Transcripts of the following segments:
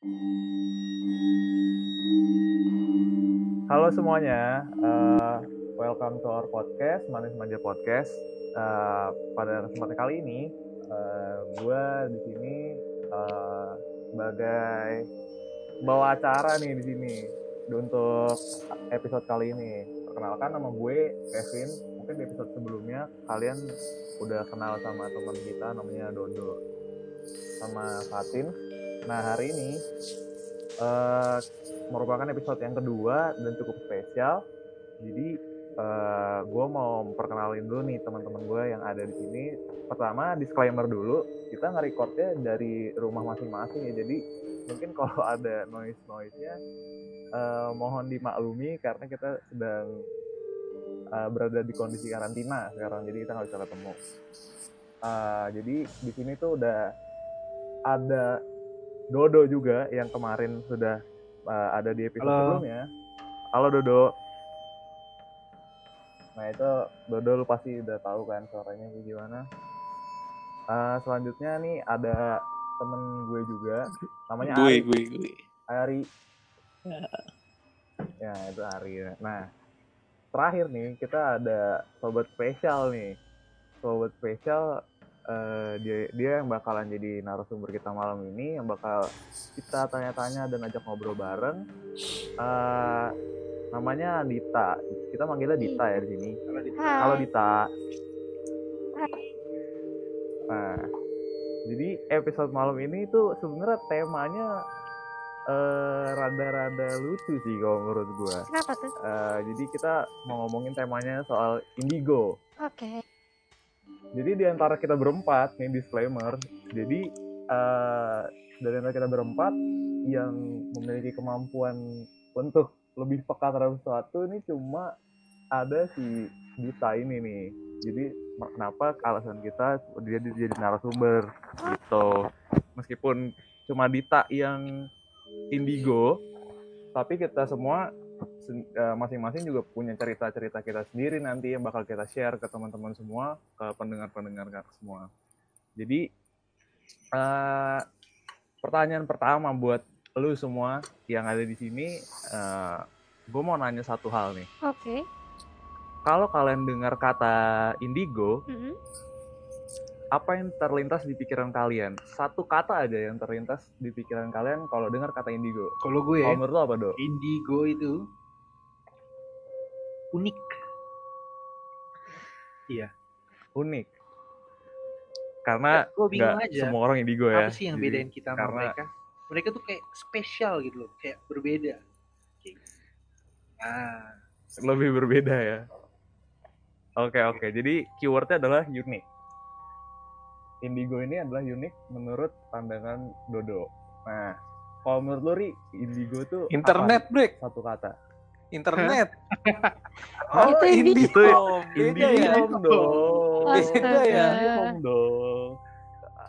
Halo semuanya, uh, welcome to our podcast, Manis Manja Podcast. Uh, pada kesempatan kali ini, uh, gue di sini uh, sebagai bawa acara nih di sini untuk episode kali ini. Perkenalkan nama gue Kevin. Mungkin di episode sebelumnya kalian udah kenal sama teman kita namanya Dodo sama Fatin. Nah hari ini uh, merupakan episode yang kedua dan cukup spesial. Jadi uh, gue mau memperkenalin dulu nih teman-teman gue yang ada di sini. Pertama disclaimer dulu, kita nge-recordnya dari rumah masing-masing ya. Jadi mungkin kalau ada noise-noise-nya uh, mohon dimaklumi karena kita sedang uh, berada di kondisi karantina sekarang. Jadi kita nggak bisa ketemu. Uh, jadi di sini tuh udah ada Dodo juga yang kemarin sudah uh, ada di episode Halo. sebelumnya. Halo Dodo. Nah itu Dodo lu pasti udah tahu kan suaranya kayak gimana. Uh, selanjutnya nih ada temen gue juga, namanya gue, Ari. Gue, gue, Ari. Ya itu Ari. Ya. Nah terakhir nih kita ada sobat spesial nih. Sobat spesial uh, dia dia yang bakalan jadi narasumber kita malam ini yang bakal kita tanya-tanya dan ajak ngobrol bareng uh, namanya Dita kita manggilnya Dita ya di sini halo Dita nah jadi episode malam ini tuh sebenarnya temanya uh, rada-rada lucu sih kalau menurut gue. Kenapa tuh? Uh, jadi kita mau ngomongin temanya soal indigo. Oke. Okay. Jadi di antara kita berempat, nih disclaimer, jadi uh, dari antara kita berempat yang memiliki kemampuan untuk lebih peka terhadap sesuatu ini cuma ada si Dita ini nih. Jadi kenapa alasan kita dia jadi narasumber gitu. Meskipun cuma Dita yang indigo, tapi kita semua masing-masing juga punya cerita-cerita kita sendiri nanti yang bakal kita share ke teman-teman semua, ke pendengar-pendengar semua. Jadi uh, pertanyaan pertama buat lu semua yang ada di sini, uh, gue mau nanya satu hal nih. Oke. Okay. Kalau kalian dengar kata indigo, mm -hmm. Apa yang terlintas di pikiran kalian? Satu kata aja yang terlintas di pikiran kalian kalau dengar kata indigo. Kalau gue, kalau menurut lo apa do? Indigo itu unik. Iya. Unik. Karena bingung aja. semua orang indigo ya. Apa sih yang bedain kita sama karena... mereka? Mereka tuh kayak spesial gitu loh, kayak berbeda. Ah, lebih berbeda ya. Oke oke, jadi keywordnya adalah unik. Indigo ini adalah unik menurut pandangan Dodo. Nah, kalau menurut lo Ri, indigo tuh internet apa? break satu kata internet. oh, itu Indigo. Beda Indigo ya. dong. Beda ya. Indigo dong.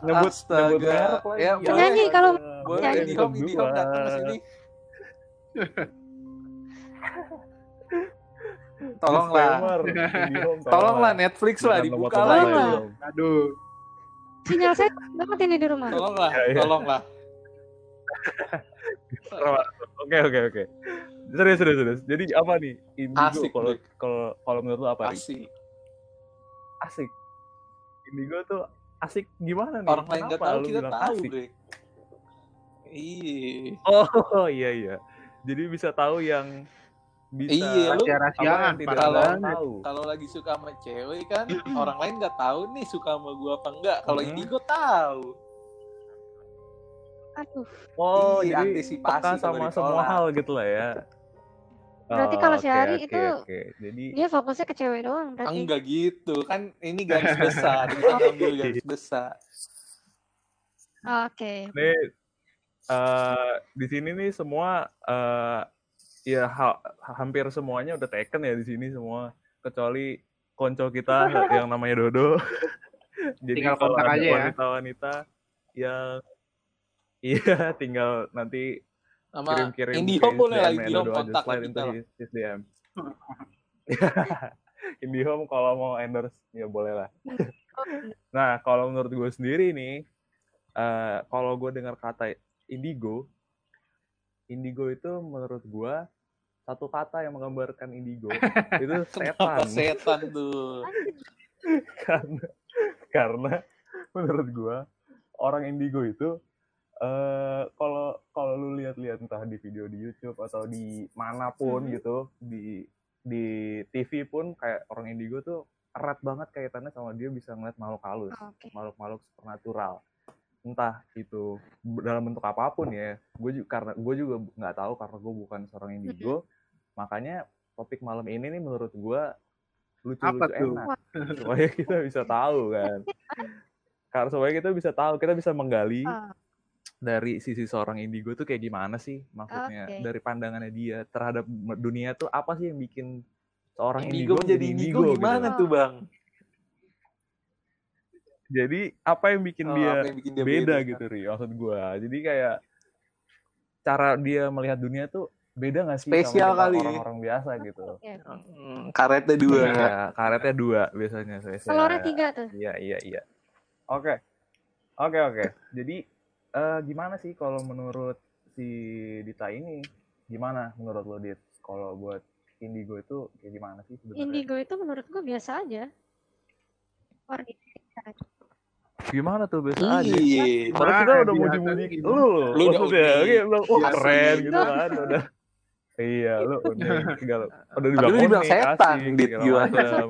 Nyebut Astaga. nyebut merek lagi. Ya, boleh. Nyanyi kalau boleh nyanyi. Indihome Indihome datang ke sini. Tolonglah. Tolonglah Netflix lah dibuka lah itu. Aduh. Sinyal saya banget ini di rumah. Tolonglah, Ya, ya. tolonglah. Oke oke oke. Serius serius serius. Jadi apa nih indigo Asik, kalau kalau kalau menurut lo apa? Asik. Asik. Indigo tuh asik gimana nih? Orang lain nggak tahu lu kita tahu, asik? Iya. Oh iya iya. Jadi bisa tahu yang bisa Iya, yang tidak kalau- tahu. Kalau lagi suka sama cewek kan, orang lain nggak tahu nih suka sama gua apa enggak. Kalau Hmm. indigo tahu. Aduh. Oh, Iya, jadi antisipasi sama semua hal gitu lah ya. Berarti Oh, kalau si oke, Ari oke, itu oke. Jadi Dia fokusnya ke cewek doang berarti. Enggak gitu. Kan ini garis besar, kita ngambil garis besar. Oke. ini eh di sini nih semua eh ya ha- hampir semuanya udah taken ya di sini semua kecuali konco kita yang namanya Dodo. Jadi Tinggal kalau kontak aja ya. wanita-wanita yang iya tinggal nanti kirim-kirim Indihome boleh lah, DM -nya Indihome kontak slide kita into lah. his, his DM. Indihome kalau mau endorse ya boleh lah. Nah, kalau menurut gue sendiri nih, eh kalau gue dengar kata indigo, indigo itu menurut gua satu kata yang menggambarkan indigo itu setan setan tuh? karena karena menurut gua orang indigo itu eh kalau kalau lu lihat-lihat entah di video di YouTube atau di mana pun Mhm. gitu di di TV pun kayak orang indigo tuh erat banget kaitannya sama dia bisa ngeliat makhluk halus makhluk-makhluk supernatural entah itu dalam bentuk apa pun ya gue juga karena gue juga nggak tahu karena gue bukan seorang indigo makanya topik malam ini nih menurut gue lucu-lucu enak supaya kita bisa tahu kan karena supaya kita bisa tahu kita bisa menggali Oh, dari sisi seorang indigo tuh kayak gimana sih maksudnya Oke. dari pandangannya dia terhadap dunia tuh apa sih yang bikin seorang Indigo indigo, menjadi indigo gitu gimana loh. tuh bang? Jadi apa yang bikin Oh, dia apa yang bikin dia beda, gitu ri maksud gua. Jadi kayak cara dia melihat dunia tuh beda gak sih Spesial kali. orang-orang biasa gitu. Hmm, Karetnya dua. Iya, karetnya dua biasanya saya Telurnya tiga tuh. iya iya iya. Oke. Oke oke. Jadi eh, gimana sih kalau menurut si Dita ini? Gimana menurut lo Dit? Kalau buat indigo itu kayak gimana sih sebenarnya? Indigo itu menurut gue biasa aja. Orang gimana tuh biasa aja Iya. Padahal kita udah mau biasa muji gitu. lu loh. Lu udah maksudnya. unik. Kayak bilang, wah keren gitu. gitu kan. Udah. Iya, lu unik. Segala. Udah dibilang lu dibilang setan, Dit, gimana? macam.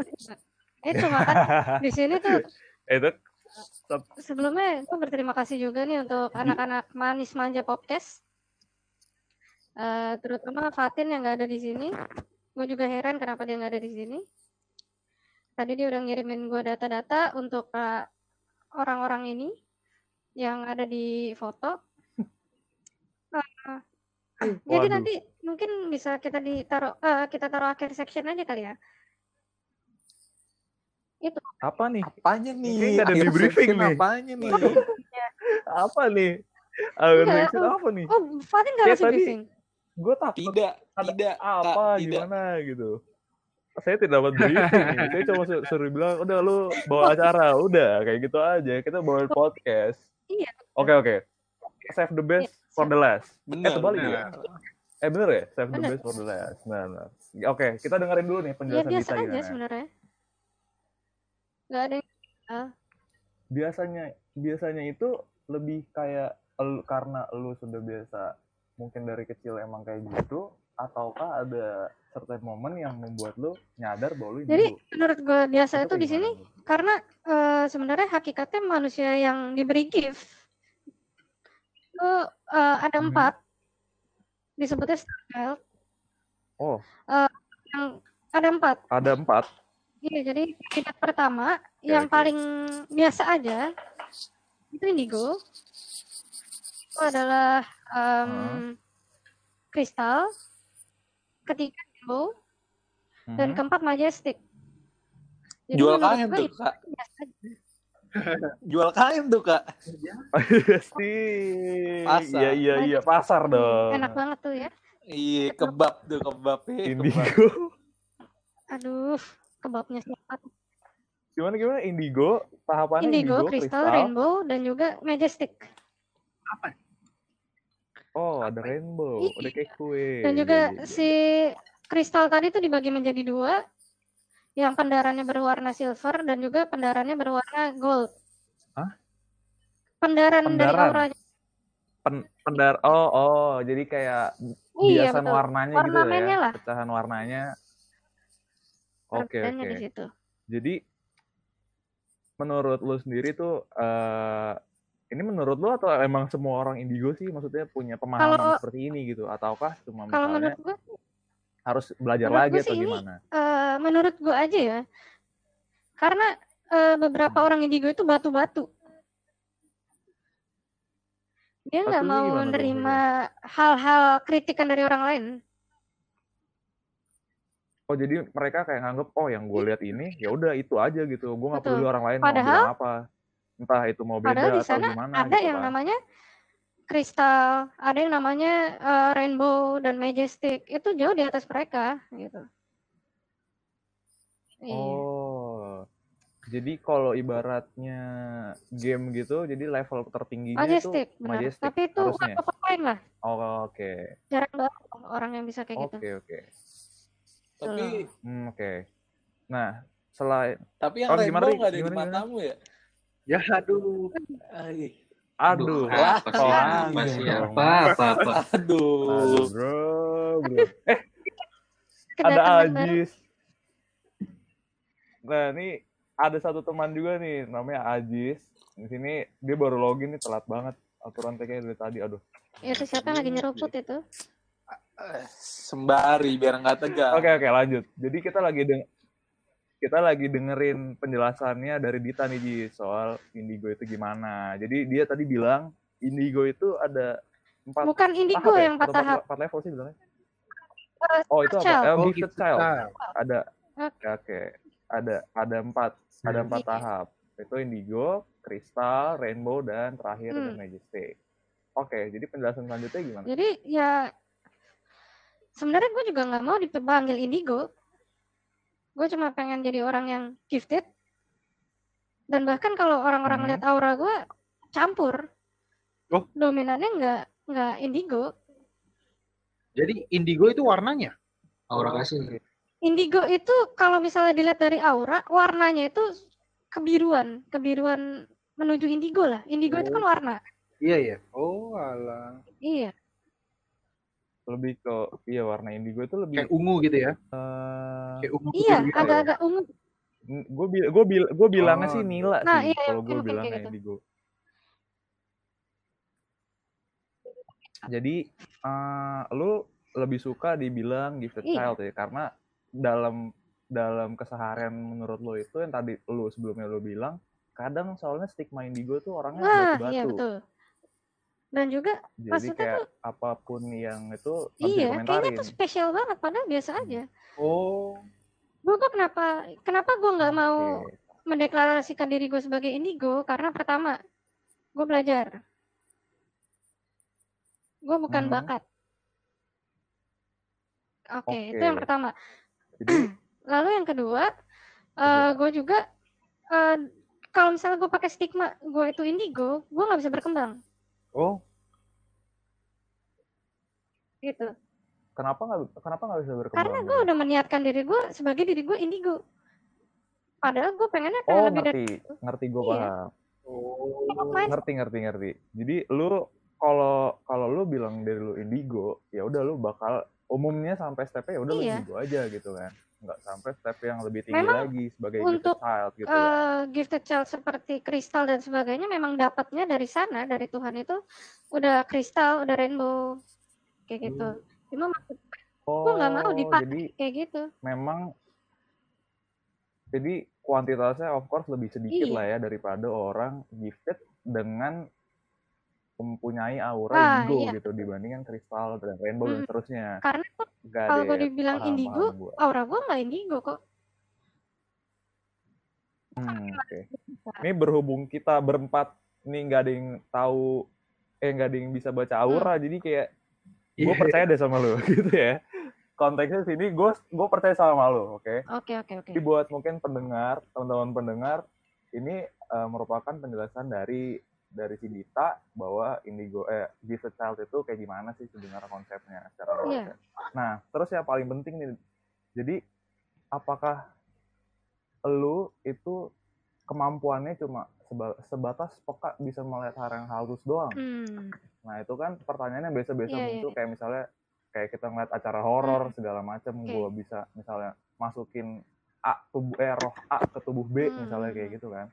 itu makan di sini tuh Eh, Itu sebelumnya gue berterima kasih juga nih untuk anak-anak manis manja podcast. Eh, terutama Fatin yang nggak ada di sini. Gue juga heran kenapa dia nggak ada di sini. Tadi dia udah ngirimin gue data-data untuk eh, orang-orang ini yang ada di foto. Eh, jadi nanti mungkin bisa kita ditaruh eh, kita taruh akhir section aja kali ya. apa nih? Apanya nih? Nggak ada di briefing nih. Apanya nih? Apa nih? Akhir Enggak, section apa nih? Oh, Fatin nggak Kayak ngasih briefing. Gue takut Tidak, tidak, apa Kak, tidak. gimana gitu. Saya tidak dapat briefing. Saya cuma sur- suruh bilang, udah lu bawa acara, udah kayak gitu aja. Kita bawa podcast. Iya. Oke oke. Save the best Iya, for the last. Benar. terbalik benar. ya? Eh bener ya? Save the Bener. best for the last. Nah, nah. Oke, kita dengerin dulu nih Ya penjelasan biasa Dita aja sebenarnya. Nggak ada yang Biasanya biasanya itu lebih kayak elu- karena lu sudah biasa mungkin dari kecil emang kayak gitu ataukah ada certain momen yang membuat lu nyadar bahwa lu Jadi indigo? menurut gue biasa itu kayak di sini karena eh, sebenarnya hakikatnya manusia yang diberi gift itu eh, ada Mhm. empat disebutnya star child. Oh. Eh, yang ada empat. Ada empat. Iya, jadi kandidat pertama yang oke. paling biasa aja itu indigo. Itu adalah em, kristal. Ketiga rainbow dan Mhm. keempat majestic. Jadi Jual kain tuh, itu Kak. Jual kain tuh, Kak. Sih. Pasar. Iya iya iya pasar dong. Enak banget tuh ya. Iya, kebab tuh, kebab. Kebab. Indigo. Aduh, kebabnya siapa? tuh? Gimana gimana indigo? Tahapannya Indigo, indigo, kristal, kristal. rainbow, dan juga majestic. Oh, ada rainbow, Iya. udah kayak kue. Dan juga Iya, iya, si kristal tadi tuh dibagi menjadi dua. Yang pendarannya berwarna silver dan juga pendarannya berwarna gold. Hah? Pendaran, dari Pendaran? auranya. Pen- pendar oh oh jadi kayak Iya, biasan betul. warnanya gitu ya lah. pecahan warnanya oke Ornamennya oke di situ. jadi menurut lu sendiri tuh eh ini menurut lu atau emang semua orang indigo sih maksudnya punya pemahaman Kalau- seperti ini gitu ataukah cuma Kalau misalnya menurut gua, harus belajar menurut lagi atau ini, gimana eh, menurut gua aja ya. Karena eh, beberapa orang indigo itu batu-batu. Dia nggak mau menerima hal-hal kritikan dari orang lain. oh jadi mereka kayak nganggep oh yang gue lihat ini ya udah itu aja gitu gue nggak peduli orang lain mau Padahal- bilang apa entah itu mau beda Padahal di atau sana gimana ada gitu yang kan. namanya kristal, ada yang namanya eh, rainbow dan majestic. Itu jauh di atas mereka gitu. Iya. Oh, jadi kalau ibaratnya game gitu, jadi level tertingginya itu Majestic, benar. Majestic Tapi itu harusnya. apa lain lah. Oh, oke. Jarang banget orang yang bisa kayak gitu. Oke, oke. Tapi Hmm, oke. Nah, selain tapi yang Oh, gimana, rainbow Ri? nggak ada di Gimana, gimana? matamu ya? Ya aduh. Ay, aduh, apa sih? Apa langsung sih? Apa? Apa? Apa? Aduh. Aduh, bro, bro. Eh, ada. Ajis. Nah, ini ada satu teman juga nih, namanya Ajis. Di sini dia baru login nih, telat banget. Aturan TK dari tadi, aduh. Itu siapa lagi nyeruput itu? Eh, Sembari biar nggak tegang. Oke, oke, lanjut. Jadi kita lagi deng kita lagi dengerin penjelasannya dari Dita nih, Ji, soal indigo itu gimana. Jadi dia tadi bilang indigo itu ada empat Bukan indigo tahap ya? yang empat tahap. Empat level sih bilangnya. Eh, Oh, itu apa? child. Eh, Oh, gifted child. Nah, Ada. Oke. Oke, oke. Ada ada empat ada empat tahap. Itu indigo, kristal, rainbow, dan terakhir Hmm. ada majestic. Oke, jadi penjelasan selanjutnya gimana? Jadi ya sebenarnya gue juga nggak mau dipanggil indigo. Gue cuma pengen jadi orang yang gifted. Dan bahkan kalau orang-orang Hmm. lihat aura gue campur. Oh. Dominannya nggak nggak indigo. jadi indigo itu warnanya. Aura kasih. Indigo itu kalau misalnya dilihat dari aura, warnanya itu kebiruan, kebiruan menuju indigo lah. Indigo itu kan Oh. warna. Iya ya. Oh alah. Iya. Lebih ke iya warna indigo itu lebih Kayak ungu gitu ya. eh, Kayak ungu Iya, gitu ya. agak-agak ungu. gue bil gue bil gue bilangnya Oh, sih iya. nila Nah, sih iya, kalau mungkin- gue bilangnya gitu. indigo jadi eh, lu lebih suka dibilang gifted Iya. child ya karena dalam dalam keseharian menurut lo itu yang tadi lu sebelumnya lu bilang kadang soalnya stigma indigo tuh orangnya batu-batu iya betul. Dan juga jadi maksudnya kayak apa pun yang itu iya, kayaknya tuh spesial banget padahal biasa aja. Oh. Gue kok kenapa kenapa gue nggak mau Oke. mendeklarasikan diri gue sebagai indigo karena pertama gue belajar gue bukan Mhm. bakat oke itu yang pertama jadi lalu yang kedua eh gue juga eh, kalau misalnya gue pakai stigma gue itu indigo gue nggak bisa berkembang Oh. gitu kenapa nggak kenapa nggak bisa berkembang karena gue udah meniatkan diri gue sebagai diri gue indigo padahal gue pengennya kayak oh lebih dari ngerti ngerti gue Iya. paham Oh. ngerti ngerti ngerti jadi lu kalau kalau lu bilang dari lu indigo ya udah lu bakal umumnya sampai stepnya ya udah lu Iya. indigo aja gitu kan nggak sampai step yang lebih tinggi Memang lagi sebagai untuk, gifted child gitu eh, gifted child seperti kristal dan sebagainya memang dapatnya dari sana dari Tuhan itu udah kristal udah rainbow kayak gitu cuma maksud oh nggak mau dipakai. jadi kayak gitu memang jadi kuantitasnya of course lebih sedikit Iya. lah ya daripada orang gifted dengan mempunyai aura Ah, indigo iya. gitu dibandingkan kristal dan rainbow dan Mm. seterusnya. karena tuh Gak kalau gue dibilang paham, indigo paham gua. aura gue nggak indigo kok Hmm, oke. Ini berhubung kita berempat nih nggak ada yang tahu, eh nggak ada yang bisa baca aura, jadi kayak gue Iya. percaya deh sama lo gitu ya. Konteksnya sini gue gue percaya sama lo, oke. oke oke oke Jadi buat mungkin pendengar, teman-teman pendengar, ini eh, merupakan penjelasan dari dari si Dita bahwa indigo eh gifted child itu kayak gimana sih sebenarnya konsepnya secara Iya. konsep. Nah, terus yang paling penting nih, jadi apakah lu itu kemampuannya cuma seba- sebatas peka bisa melihat hal yang halus doang? hmm. Nah, itu kan pertanyaannya biasa-biasa Iya, iya, muncul iya. kayak misalnya kayak kita ngeliat acara horor Hmm. segala macam, Oke. gua bisa misalnya masukin A tubuh eh roh A ke tubuh B Hmm. misalnya kayak gitu kan.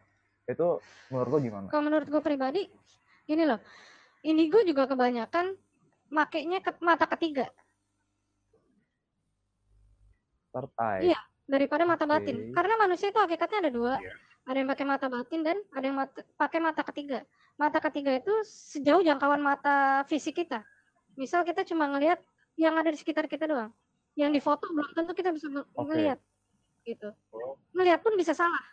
Itu menurut lo gimana? kalau menurut gue pribadi gini loh indigo juga kebanyakan makainya ke mata ketiga Third eye. Iya. daripada mata batin karena manusia itu hakikatnya ada dua Iya. ada yang pakai mata batin dan ada yang mata, pakai mata ketiga mata ketiga itu sejauh jangkauan mata fisik kita misal kita cuma ngelihat yang ada di sekitar kita doang yang di foto belum tentu kita bisa ngelihat gitu Oh. ngelihat pun bisa salah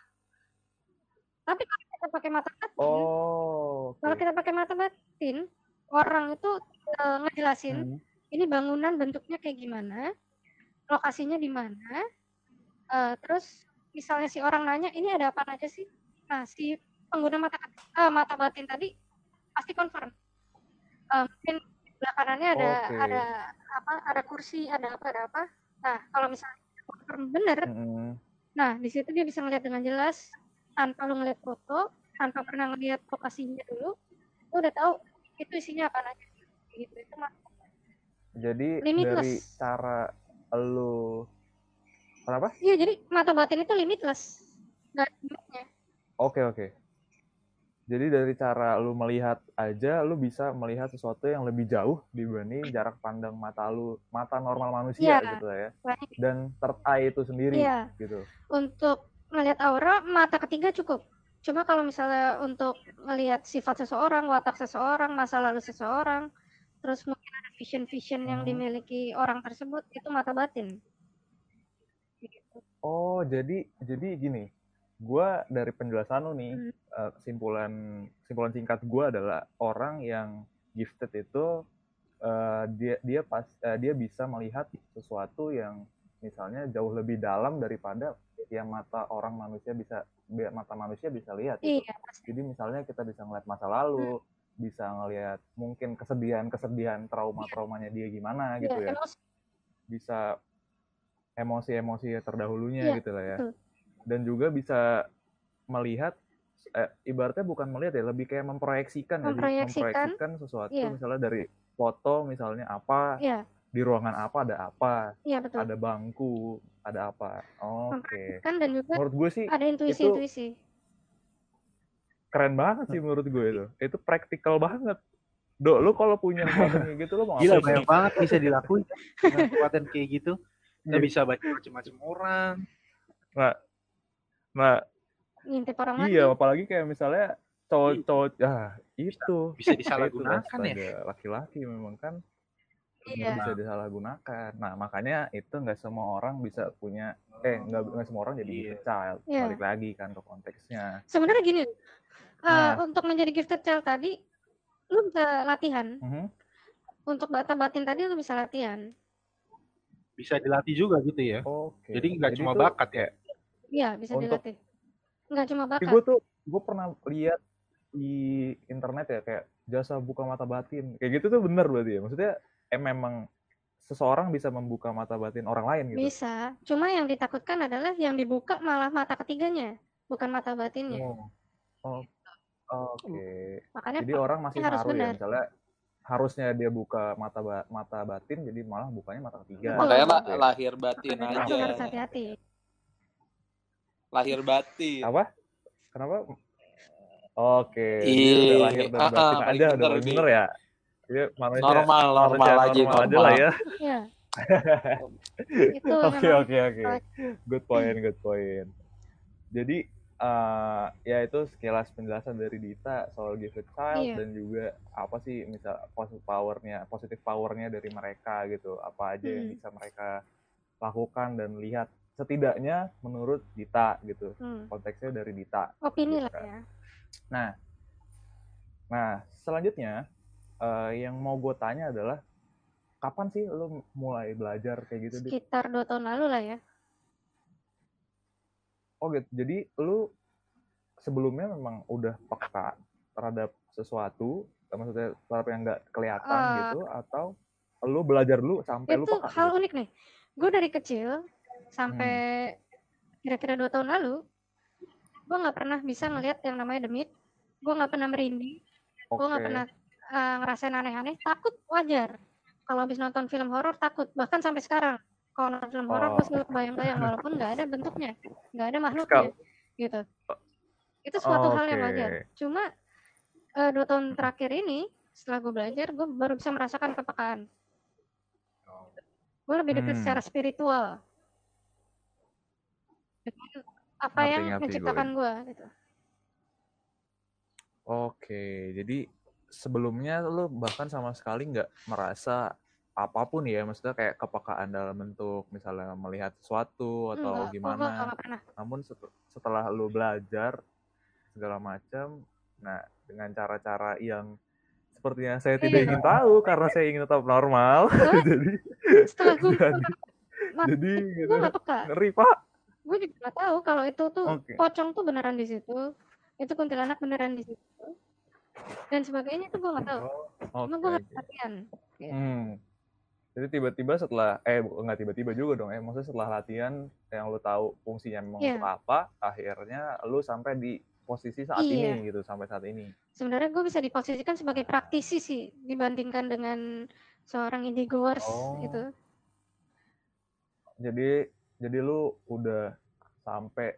tapi kalau kita pakai mata batin Oh. oke. kalau kita pakai mata batin orang itu eh, ngejelasin Hmm. ini bangunan bentuknya kayak gimana, lokasinya di mana, eh, terus misalnya si orang nanya ini ada apa aja sih, nah si pengguna mata eh, mata batin tadi pasti confirm, Eh, mungkin sebelah kanannya ada Oke. ada apa ada kursi ada apa ada apa nah kalau misalnya bener Mm-mm. nah di situ dia bisa ngeliat dengan jelas tanpa lu ngeliat foto tanpa pernah ngeliat lokasinya dulu lu udah tahu itu isinya apa aja gitu itu mah Jadi Limitless. dari cara lu kenapa? iya jadi mata batin itu limitless nggak ada limitnya Oke oke. Jadi dari cara lu melihat aja, lu bisa melihat sesuatu yang lebih jauh dibanding jarak pandang mata lu, mata normal manusia Iya. gitu ya. Banyak. Dan third eye itu sendiri iya gitu. untuk ngelihat aura mata ketiga cukup cuma kalau misalnya untuk ngelihat sifat seseorang watak seseorang masa lalu seseorang terus mungkin ada vision vision yang Mhm. dimiliki orang tersebut itu mata batin. Oh, jadi jadi gini. Gua dari penjelasan lu nih, Hmm. eh, kesimpulan kesimpulan singkat gua adalah orang yang gifted itu eh, dia dia pas eh, dia bisa melihat sesuatu yang misalnya jauh lebih dalam daripada yang mata orang manusia bisa bi- mata manusia bisa lihat gitu. iya pasti Jadi misalnya kita bisa ngeliat masa lalu, bisa ngelihat mungkin kesedihan-kesedihan trauma-traumanya dia gimana gitu Iya, ya. emosi. Bisa emosi-emosi terdahulunya Iya, gitu lah ya. betul. Dan juga bisa melihat eh, ibaratnya bukan melihat ya, lebih kayak memproyeksikan ya. Memproyeksikan. memproyeksikan sesuatu Iya. misalnya dari foto misalnya apa, iya di ruangan apa ada apa, iya betul ada bangku, ada apa. Oke. kan dan juga Menurut gue sih ada intuisi intuisi keren banget sih menurut gue itu. Itu praktikal banget. Dok, lu kalau punya kekuatan kayak gitu lu mau Gila ngapain? banyak banget bisa dilakuin kekuatan kayak gitu. Kita Iya. bisa baca macam-macam orang. Nah, ngintip orang lain iya apalagi kayak misalnya cowok-cowok ya itu Bisa itu disalahgunakan ya. laki-laki memang kan iya bisa disalahgunakan. Nah, makanya itu nggak semua orang bisa punya eh nggak nggak semua orang jadi Iya. gifted child. Iya. Balik lagi kan ke konteksnya. sebenarnya gini eh, Nah. untuk menjadi gifted child tadi lu bisa latihan Mhm. untuk mata batin tadi lu bisa latihan Bisa dilatih juga gitu ya. Oke. Jadi nggak cuma tuh bakat ya. iya bisa Untuk- dilatih nggak cuma Tapi bakat gue tuh gue pernah lihat di internet ya kayak jasa buka mata batin kayak gitu tuh bener berarti ya maksudnya eh memang seseorang bisa membuka mata batin orang lain gitu Bisa. Cuma yang ditakutkan adalah yang dibuka malah mata ketiganya, bukan mata batinnya. oh Oh, oke Makanya jadi orang masih harus ya benar. misalnya harusnya dia buka mata ba- mata batin jadi malah bukanya mata ketiga. Makanya lah, ya. lahir batin makanya aja. harus hati-hati. Lahir batin. apa kenapa oke jadi Iya. udah lahir dari Ah, ah, batin aja udah bener bener ya Iya, manusia Normal, normal manusia aja, normal aja normal. lah ya Iya. itu Oke oke oke. Good point, good point. Jadi eh, ya itu sekilas penjelasan dari Dita soal gifted child Iya. dan juga apa sih misal positive powernya, positive powernya dari mereka gitu. Apa aja yang Hmm. bisa mereka lakukan dan lihat setidaknya menurut Dita gitu. hmm, Konteksnya dari Dita. opini Gitu lah kan. ya. Nah selanjutnya eh, yang mau gue tanya adalah kapan sih lo mulai belajar kayak gitu? Sekitar dua tahun lalu lah ya. Oh gitu. Jadi lu sebelumnya memang udah peka terhadap sesuatu, maksudnya terhadap yang nggak kelihatan Eh, gitu, atau lu belajar dulu sampai lu Itu peka hal gitu? unik nih. Gue dari kecil sampai Hmm. kira-kira dua tahun lalu, gue nggak pernah bisa ngelihat yang namanya demit. Gue nggak pernah merinding. Gue nggak pernah eh, ngerasain aneh-aneh. Takut wajar. Kalau habis nonton film horor takut. Bahkan sampai sekarang. Kalau nonton film horor Oh. selalu kebayang-bayang walaupun nggak ada bentuknya, nggak ada makhluknya, gitu. Itu suatu hal yang wajar. Cuma eh, dua tahun terakhir ini setelah gue belajar, gue baru bisa merasakan kepekaan. Gue lebih dekat Hmm. secara spiritual. Dengan apa Ngerti, yang ngerti gue. menciptakan gue, gitu. Oke, jadi sebelumnya lu bahkan sama sekali nggak merasa apa pun ya, maksudnya kayak kepekaan dalam bentuk misalnya melihat sesuatu atau Enggak, gimana. nggak pernah. Namun set- setelah lu belajar segala macam, nah dengan cara-cara yang sepertinya saya tidak Iya. ingin tahu karena saya ingin tetap normal, jadi setelah gue jadi, Nah, jadi gitu gue peka. ngeri pak. Gue juga nggak tahu kalau itu tuh Oke. pocong tuh beneran di situ, itu kuntilanak beneran di situ, dan sebagainya tuh gue nggak tahu. Oh, Cuma oke. gue nggak perhatian. Gitu. Hmm. Jadi tiba-tiba setelah eh nggak tiba-tiba juga dong, eh maksudnya setelah latihan yang lu tahu fungsinya memang Iya. untuk apa, akhirnya lu sampai di posisi saat Iya. ini gitu, sampai saat ini. Sebenarnya gue bisa diposisikan sebagai praktisi sih dibandingkan dengan seorang indiegoers Oh. gitu. Jadi jadi lu udah sampai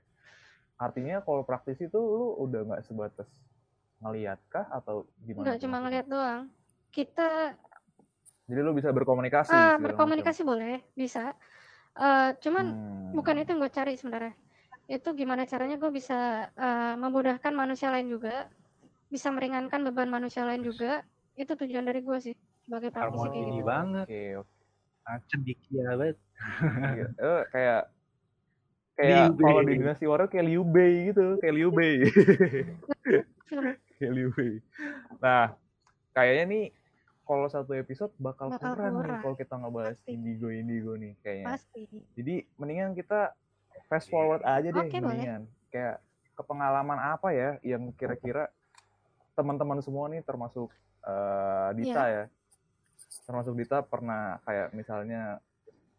artinya kalau praktisi tuh lu udah nggak sebatas ngeliat kah atau gimana? Nggak tuh cuma ngeliat doang. Kita Jadi lu bisa berkomunikasi ah, segala berkomunikasi boleh, bisa. Eh, macam. cuman Hmm. bukan itu yang gue cari sebenarnya. Itu gimana caranya gue bisa eh, memudahkan manusia lain juga, bisa meringankan beban manusia lain juga. Itu tujuan dari gue sih sebagai praktisi kayak ini gitu. banget. Oke, oke. Ah, cendikia banget. Eh, kayak kayak kalau di Dinasti Warrior kayak Liu Bei gitu, kayak Liu Bei. Bei. Nah, kayaknya nih kalau satu episode bakal, Bakal kurang nih kalau kita ngebahas Pasti. Indigo Indigo nih kayaknya. pasti. Jadi mendingan kita fast forward aja deh boleh. mendingan. Kayak ke pengalaman apa ya yang kira-kira teman-teman semua nih termasuk eh, Dita Iya. ya. Termasuk Dita pernah kayak misalnya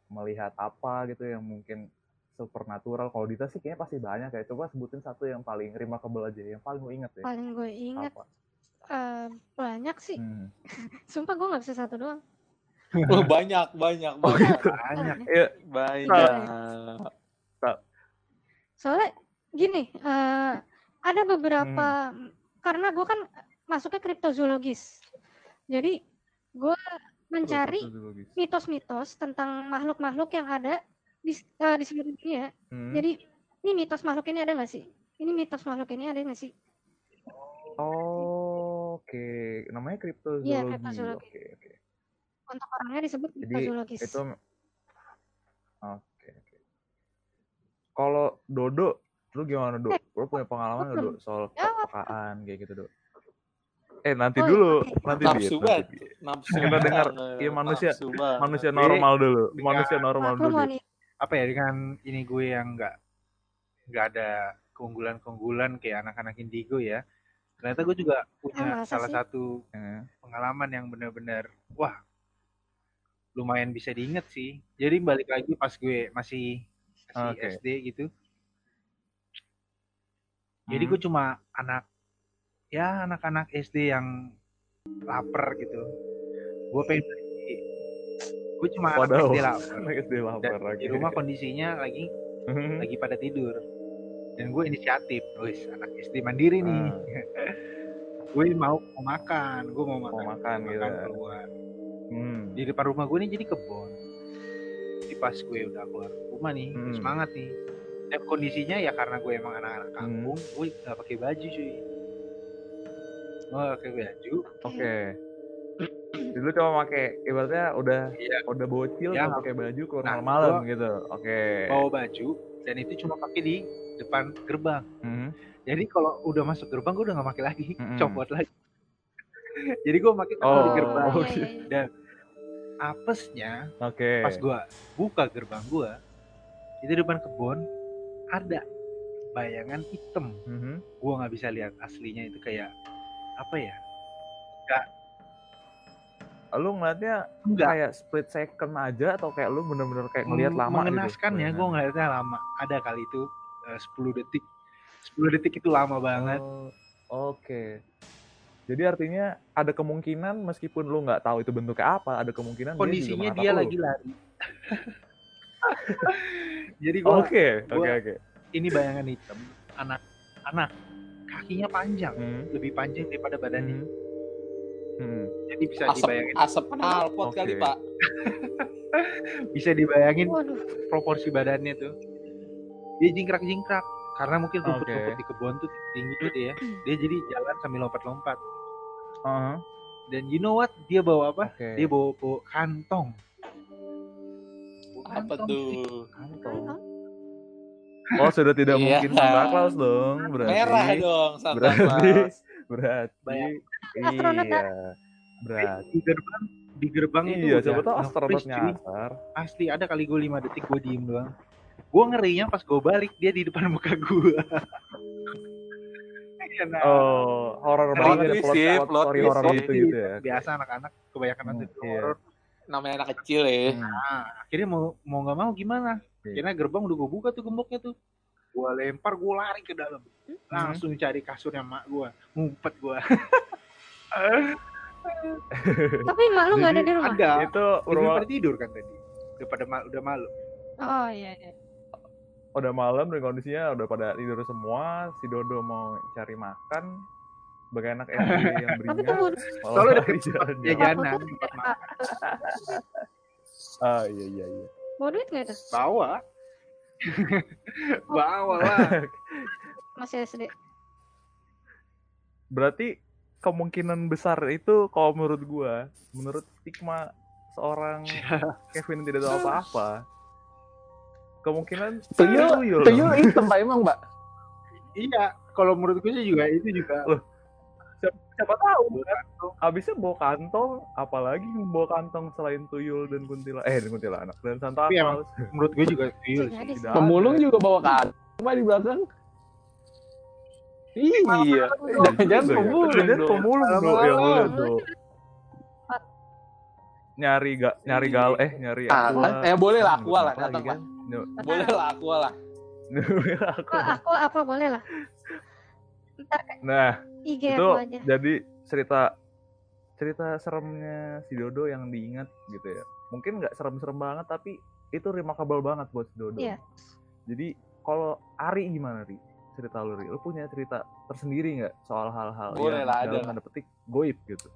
melihat apa gitu yang mungkin supernatural. Kalau Dita sih kayaknya pasti banyak ya. Coba sebutin satu yang paling remarkable aja, yang paling lu inget ya. Paling gue ingat Apa? eh, banyak sih. Hmm. Sumpah gue nggak bisa satu doang. Oh, banyak, banyak, banyak. Banyak. Iya, banyak. Soalnya gini, eh, ada beberapa karena gue kan masuknya kriptozoologis. Jadi gue mencari mitos-mitos tentang makhluk-makhluk yang ada di, eh, di seluruh dunia. Hmm. Jadi ini mitos makhluk ini ada nggak sih? Ini mitos makhluk ini ada nggak sih? Oh, oke. Namanya kriptozoologi. Iya, kriptozoologi. Oke, oke. Untuk orangnya disebut Jadi kriptozoologis. itu Oke, oke. Kalau Dodo, lu gimana, Do? Eh, Lu punya pengalaman nggak, Do, belum. soal kepekaan kayak gitu, Do? Eh, nanti Oh, dulu, oke. nanti Nafsu banget. Nafsu Kita dengar, iya, manusia- nafsu. Manusia normal dulu, manusia normal dulu. Apa ya dengan ini gue yang nggak nggak ada keunggulan-keunggulan kayak anak-anak indigo ya. Ternyata gue juga punya Ah, salah sih? satu Eh, pengalaman yang benar-benar wah lumayan bisa diinget sih. Jadi balik lagi pas gue masih masih Oke. SD gitu. Jadi hmm. gue cuma anak ya anak-anak SD yang lapar gitu. Gue pengen. Gue cuma anak Waduh. SD lapar. Anak SD lapar lagi. di rumah kondisinya lagi Hmm. lagi pada tidur. Dan gue inisiatif, wis anak SD mandiri nih. Ah. gue mau mau makan, gue mau Mau makan, makan gitu ya. keluar. Hmm. Di depan rumah gue nih jadi kebun. Jadi pas gue udah keluar rumah nih, Hmm. semangat nih. Dan kondisinya ya karena gue emang anak-anak Hmm. kampung, gue gak pakai baju cuy. Gue gak pakai baju, Oke. Jadi lu cuma pakai ibaratnya udah Iya. udah bocil Ya, nggak pakai baju keluar Nah, malam gitu. Oke. bawa baju, dan itu cuma pakai di depan gerbang. Hmm. Jadi kalau udah masuk gerbang gue udah gak pakai lagi, Mm-mm. copot lagi. Jadi gue pakai Oh, di gerbang. iya, oh, iya, iya. Apesnya Oke. pas gua buka gerbang gua itu depan kebun ada bayangan hitam Mhm. gua nggak bisa lihat aslinya itu kayak apa ya Lu ngeliatnya enggak kayak split second aja atau kayak lu bener-bener kayak ngeliat lama mengenaskan gitu? ya gua ngeliatnya lama ada kali itu eh, 10 detik 10 detik itu lama banget Oh, Oke. Jadi artinya ada kemungkinan meskipun lu nggak tahu itu bentuknya apa, ada kemungkinan kondisinya dia, dia lagi lari jadi gua Oke, oke, oke. ini bayangan hitam anak anak kakinya panjang Hmm. lebih panjang daripada badannya Hmm. Hmm. Jadi bisa Asap, dibayangin asap knalpot kali, Oke. Pak. bisa dibayangin Waduh, proporsi badannya tuh dia jingkrak jingkrak karena mungkin rumput-rumput di kebun tuh tinggi gitu ya dia jadi jalan sambil lompat-lompat Uh-huh. dan you know what dia bawa apa Oke. dia bawa, bawa kantong Apa kantong, tuh? Kantong. Oh sudah tidak Iya. mungkin Santa Claus dong berarti. Merah dong Santa Berarti Claus. berarti. Astronot, iya. Berarti di gerbang di gerbang itu iya siapa tahu astronot nyasar. asli ada kali gue 5 detik gue diem doang gue ngerinya pas gue balik dia di depan muka gue Iya, nah. Oh, horor banget ya plot, sih, plot plot story twist horor gitu gitu ya. biasa anak-anak kebanyakan Hmm, nonton iya. horor. Namanya anak kecil ya. Hmm. Nah, akhirnya mau mau nggak mau gimana? Iya. Akhirnya gerbang udah gue buka tuh gemboknya tuh. Gua lempar, gua lari ke dalam. Langsung cari kasurnya mak gua, ngumpet gua. Tapi mak lu nggak ada di rumah? Ada. Itu Udah rumah pada tidur kan tadi. Udah pada udah malu. Oh iya iya. udah malam dan kondisinya udah pada tidur semua. Si Dodo mau cari makan. Sebagai anak SD yang Tapi tunggu, malah Soalnya udah lari ke jalan-jalan. jajanan. Ah iya iya iya. mau duit nggak tuh? Bawa. Bawa lah. Masih SD. Berarti kemungkinan besar itu kalau menurut gua, menurut stigma seorang Kevin tidak tahu apa-apa, kemungkinan Tuyul, tuyul. tuyul hitam pak emang mbak. iya, kalau menurut gue juga itu juga Loh, Siapa tahu kan? Abisnya bawa kantong, apalagi bawa kantong selain tuyul dan kuntilanak. Eh, dan kuntilanak dan Santa Claus. menurut gue juga tuyul Pemulung juga bawa kantong di belakang. Iya, jangan pemulung. Jangan dong. pemulung dong, yang boleh dong. Nyari gak nyari gal eh nyari Ah, aqua. eh boleh lah aqua lah datang kan? Boleh lah aqua lah. Aku, aku apa boleh lah. Nah, IG itu aku aja. jadi cerita cerita seremnya si Dodo yang diingat gitu ya. Mungkin nggak serem-serem banget tapi itu remarkable banget buat si Dodo. Iya. Jadi kalau Ari gimana Ri? Cerita lu Ri, lu punya cerita tersendiri nggak soal hal-hal yang lah, ada dalam tanda petik goib gitu?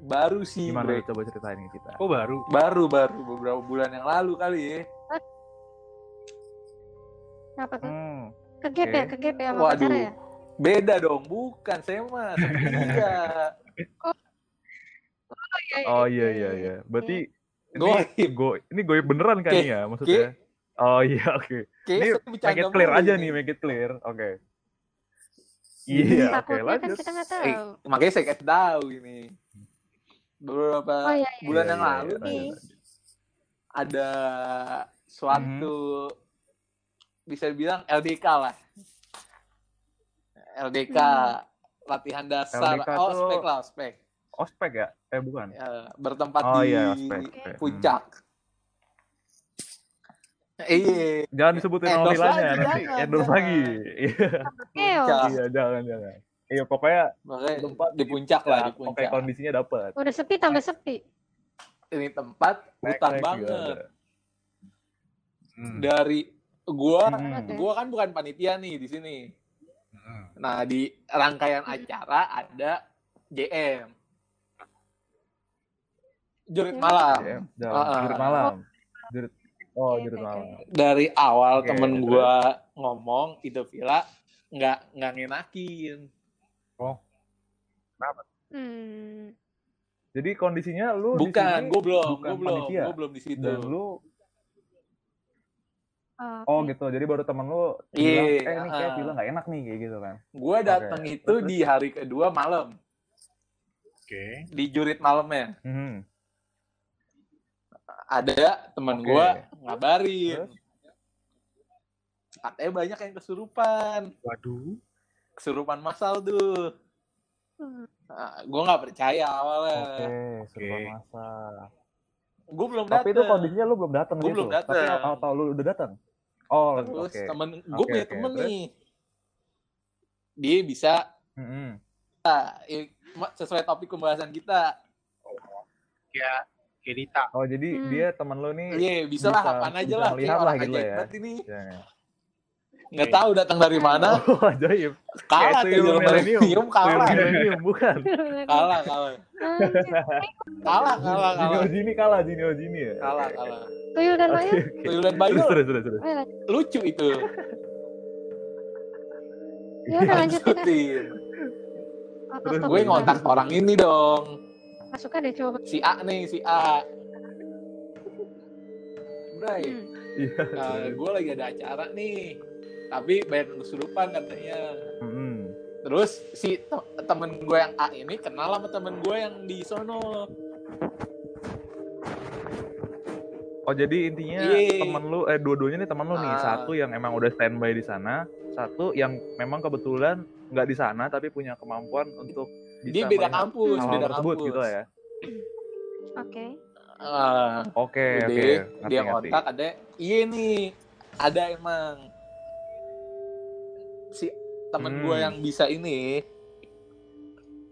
Baru sih, Gimana Bre. Coba ceritain ke kita? Oh baru. Baru baru beberapa bulan yang lalu kali ya. Apa tuh? Hmm, Ke gap ya, oke. ke gap ya sama Waduh. pacarnya ya? Beda dong, bukan saya mah segitiga. oh iya iya iya. Berarti ini Goib. go ini goib beneran kan ya maksudnya? Oh iya oke. Kayaknya Ini Make it clear aja ini. nih, make it clear. Oke. Iya, oke Takutnya kan lanjut. kita nggak Eh, tahu. makanya saya kasih tahu ini. Beberapa Oh iya, iya. bulan Iya, yang iya, lalu iya, nih lanjut. ada suatu bisa dibilang LDK lah. LDK latihan dasar LDK oh tuh- spek lah ospek Ospek ya? Eh bukan. Ya, bertempat Oh di iya, ospek. ospek. puncak. Iya, Jangan disebutin nama vilanya lagi, nanti. jangan, Endorse jangan. lagi. Iya, iya jangan jangan. Iya pokoknya Makanya Tempat di puncak lah, di oke kondisinya dapat. Udah sepi tambah sepi. Ini tempat hutan banget. Hmm. Dari gua, Hmm. gua kan bukan panitia nih di sini. Hmm. Nah, di rangkaian acara ada JM. Jurit malam. Ah. jurit malam. Jurit Oh, jurit oke, malam. oke. Dari awal Oke, temen gua ngomong itu villa nggak nggak ngenakin. Hmm. Jadi kondisinya lu di Bukan, sini gua belum, bukan gua belum, gua belum di situ. dan lu Oh, oh gitu. Jadi baru temen lu Iya, bilang, eh ini kayak ah. bilang nggak enak nih kayak gitu kan. Gua datang Oke. itu Terus, di hari kedua malam, Oke. di jurit malamnya. Hmm. Ada temen Oke. gua ngabarin. Katanya banyak yang kesurupan. Waduh. Kesurupan masal tuh. Hmm. Nah, gue nggak percaya awalnya. Oke, seruan masa. Gue belum datang. Tapi itu kondisinya lu belum datang gitu. belum datang. Tapi atau lu udah datang? Oh, Terus oke. temen gue Oke, punya oke. temen Terus? nih. Dia bisa Mm-mm. eh, sesuai topik pembahasan kita. Kayak kayak Dita. Oh, jadi Hmm. dia temen lu nih Iya, bisa, lah apaan aja bisa lah. melihat Kayak lah gitu ya. ini. Ya, ya. Nggak tahu datang dari mana. Oh, ajaib. Kalah Kayak tuyul milenium, kalah. Milenium, bukan. Kalah, kalah. Kalah, kalah, Jini kalah. Ojini kalah, Jini Ojini ya. Kalah, kalah. Tuyul dan Bayu. Tuyul dan Bayu Terus, terus, terus, lucu itu. Ya udah lanjutin. Terus Gue ngontak orang ini dong. Nggak suka deh coba. Si A nih, si A. Bray, Hmm. Iya. Nah, gue lagi ada acara nih, tapi bayar kesurupan katanya. Mm-mm. Terus si te- temen gue yang A ini kenal sama temen gue yang di sono. Oh jadi intinya Iya. temen lu eh dua-duanya nih temen lu nih Ah. satu yang emang udah standby di sana satu yang memang kebetulan nggak di sana tapi punya kemampuan untuk Dia beda kampus, beda tersebut kampus. gitu ya. Oke. Ah, Oke, oke. Ngerti, dia kontak ada iya nih ada emang si temen Hmm. gue yang bisa ini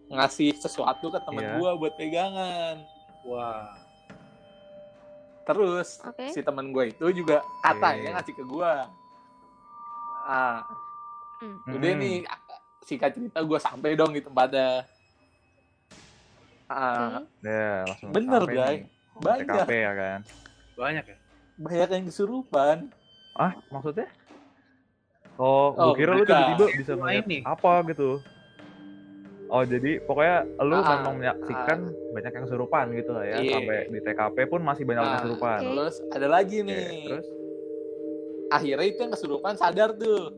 ngasih sesuatu ke temen Iya. gue buat pegangan Wah. terus Oke. si temen gue itu juga katanya Oke. ngasih ke gue ah Hmm. udah Hmm. nih singkat cerita gue sampai dong di tempatnya ah Oke. Ya, langsung Bener, nih. banyak TKP ya kan. Banyak ya? banyak yang kesurupan Ah, maksudnya? Oh, Oh, gue kira lu tiba-tiba bisa ini. apa gitu. Oh, jadi pokoknya lu Ah, memang menyaksikan banyak yang kesurupan gitu lah ya. Iya. Sampai di TKP pun masih banyak yang Ah, kesurupan. Oke. terus ada lagi Oke, nih terus? akhirnya itu yang kesurupan sadar tuh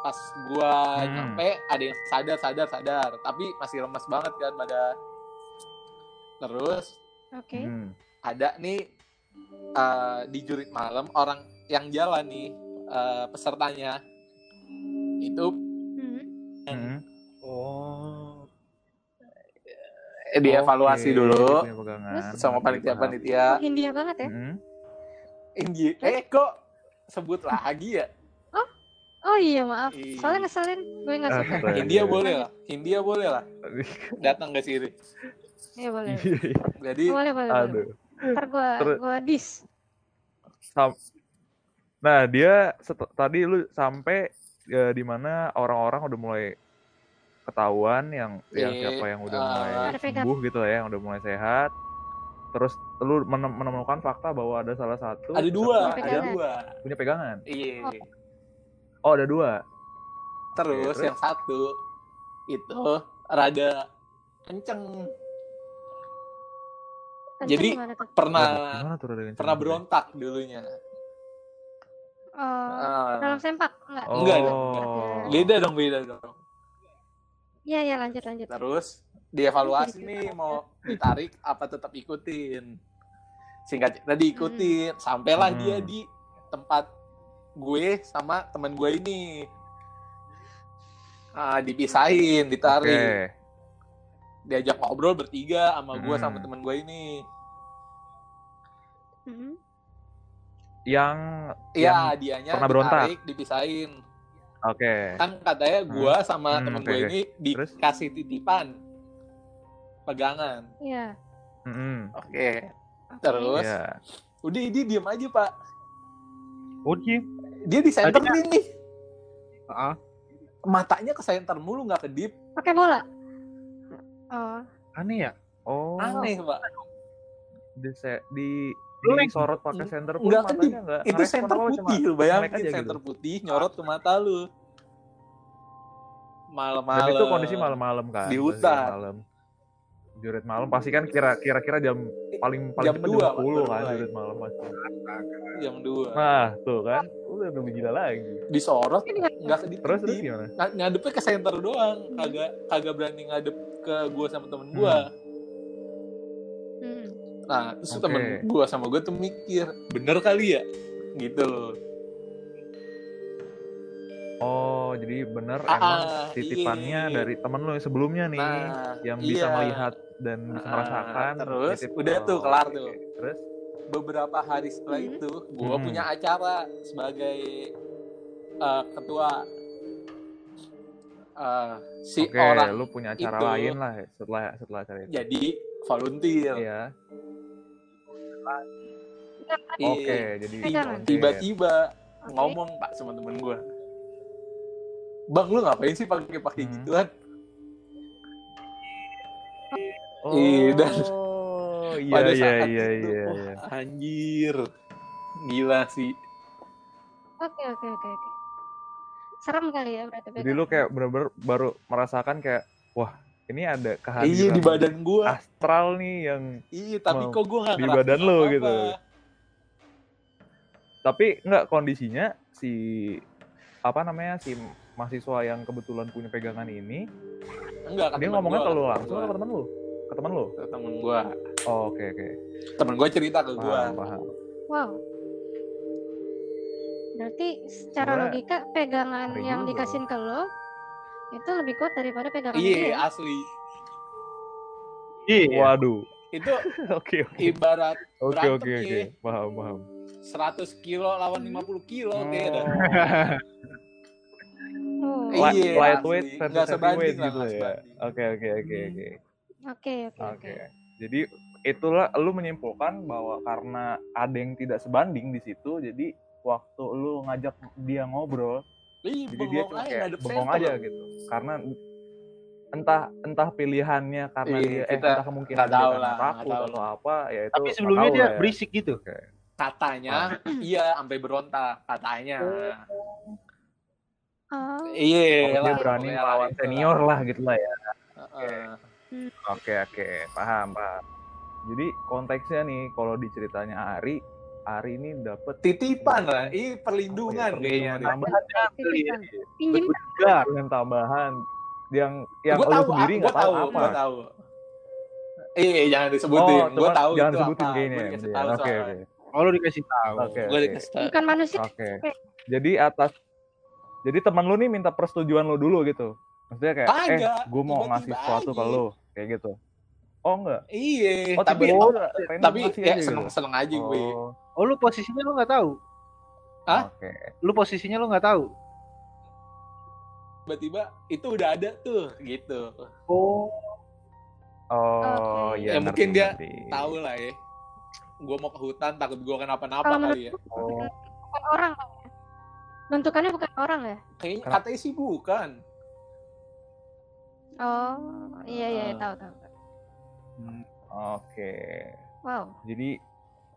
pas gua Hmm. nyampe ada yang sadar sadar sadar tapi masih lemas banget kan pada terus Oke. Hmm. ada nih eh, di jurit malam orang yang jalan nih eh, pesertanya itu Hmm. Hmm. Oh. eh, dievaluasi Oke, dulu sama panitia panitia Oh, Hindia banget ya. Hmm. Inji eh kok sebut lagi ya Oh iya maaf. Iya. Soalnya ngeselin. Gue nggak suka. Astaga. India boleh lah India boleh lah datang ke sini Iya boleh. jadi Boleh boleh. boleh. Aduh. Ntar gue gue dis. Sam- Nah, dia set- tadi lu sampai ya, di mana orang-orang udah mulai ketahuan yang yang Iya, siapa yang udah ah. mulai sembuh gitu ya, yang udah mulai sehat. Terus lu menem- menemukan fakta bahwa ada salah satu ada dua ada dua punya pegangan. iya Oh, ada dua. Terus Oke, terus? yang satu itu rada kenceng Kenceng Jadi- pernah Gimana tuh ada yang pernah berontak dulunya. Oh, Ah, dalam sempak enggak? Oh. Enggak beda dong beda dong. Iya iya lanjut lanjut. Terus dievaluasi nih mau ditarik apa tetap ikutin. Singkat cerita diikutin, sampailah Hmm. dia di tempat gue sama teman gue ini. Ah, dipisahin, ditarik, diajak ngobrol bertiga sama gue Hmm. sama teman gue ini. Mhm. Yang Iya, yang dianya pernah berontak. ditarik, dipisahin. oke. Kan katanya gua sama Hmm, temen oke, gue ini Terus? dikasih titipan pegangan. Iya. Mm-mm. Oke. Oke. Terus Iya. udah ini diem aja, Pak. Oh, Jim. Dia di center Tadinya- nih. Heeh. Matanya ke center mulu nggak kedip. Pakai bola. Oh, Aneh ya? Oh, Aneh, Pak. di di disorot pakai center pun Nggak matanya kedip. nggak Itu ngerespon center putih, lu bayangin aja center gitu. putih nyorot ke mata lu. Dan Malam-malam. itu kondisi malam-malam kan. Di hutan. Malam. Jurit malam pasti kan kira kira-kira jam paling paling Jam cepat dua, jam 10 Pak, baru kan jurit malam pasti. Jam 2. Nah, tuh kan. Udah lebih gila lagi. Disorot ini nggak- nggak kedip. Terus terus gimana? Ng- ngadepnya ke center doang kagak kagak berani ngadep ke gua sama temen gua Hmm. nah terus Oke. temen gua sama gua tuh mikir bener kali ya gitu loh Oh, jadi bener Ah, emang ah, titipannya iya. dari temen lu yang sebelumnya nih nah yang bisa iya. melihat dan bisa Ah, merasakan terus nitip- udah tuh, kelar oke. tuh. Terus beberapa hari setelah Hmm. itu gua Hmm. punya acara sebagai eh, ketua Eh, si oke, orang lu punya acara itu- lain lah ya setelah setelah acara itu. jadi volunteer Iya. Iya. Oke, jadi Pegangan. volunteer. tiba-tiba Oke. ngomong pak sama temen gua bang lu ngapain sih pakai pakai Hmm. gituan Oh, Iya, dan iya pada iya saat iya itu iya. wah, iya. anjir gila sih Oke oke oke oke. Serem kali ya berarti. Jadi lu kayak bener-bener baru merasakan kayak wah ini ada kehadiran iya di badan gua astral nih yang iya tapi Mau kok gua nggak di badan lu apa-apa. gitu. tapi nggak kondisinya si apa namanya si mahasiswa yang kebetulan punya pegangan ini enggak dia ngomongnya ke lu langsung atau ke temen lu ke temen lu ke temen gua oh, oke oke temen gua cerita ke gua paham paham Wow. Berarti secara Sebenarnya logika pegangan yang juga. dikasihin ke lo itu lebih kuat daripada pegangan Iya, asli. Iya. Waduh. Itu Oke oke. ibarat Oke oke oke. ya. Paham paham. 100 kilo lawan 50 kilo Oh. kayaknya. Oh. Iya, Light- lightweight versus Nggak sebanding heavyweight gitu ya. sebanding. Oke oke oke oke. Oke, oke. Jadi itulah lu menyimpulkan bahwa karena ada yang tidak sebanding di situ, jadi waktu lu ngajak dia ngobrol, Ih, jadi dia cuma aja kayak bengong aja gitu. Karena entah entah pilihannya karena Iya, dia eh entah kemungkinan dia tahu lah, nggak takut tahu atau apa ya itu Tapi sebelumnya dia lah ya. berisik gitu. Oke. Katanya, iya sampai berontak katanya. Oh, Iya, Oh, dia lah, berani melawan senior lah gitu lah ya. Heeh. Oke oke, paham paham. Jadi konteksnya nih kalau di ceritanya Ari, Ari ini dapet Titipan lah, ini perlindungan ya, kayaknya. tambahan Juga. dengan tambahan yang yang lu tahu, sendiri nggak tahu, tahu, apa. gue tahu. Eh, jangan disebutin. Oh, gue cuman tahu jangan itu disebutin apa. kayaknya. Oke oke. Oh lu dikasih tahu. Oke Gue oke. dikasih tahu. bukan manusia. Oke. Jadi atas jadi teman lu nih minta persetujuan lu dulu gitu. Maksudnya kayak eh Kagak, gue mau tiba-tiba ngasih sesuatu ke lu kayak gitu. Oh enggak. Iya, Oh tapi udah pengen tapi ya aja seneng gitu. seneng aja gue. Oh, Oh lu posisinya lu nggak tahu. Hah? Oke. Lu posisinya lu nggak tahu. Tiba-tiba itu udah ada tuh, gitu. Oh. Oh iya. Ya, mungkin ngerti, dia ngerti. Tahu lah ya. Gue mau ke hutan takut gue kenapa-napa kali ya. Oh, Bukan orang. kan ya? Bentukannya bukan orang ya? Kayaknya katanya sih bukan. Oh, iya iya Ah. tahu tahu. Hmm. Oke. Wow. Jadi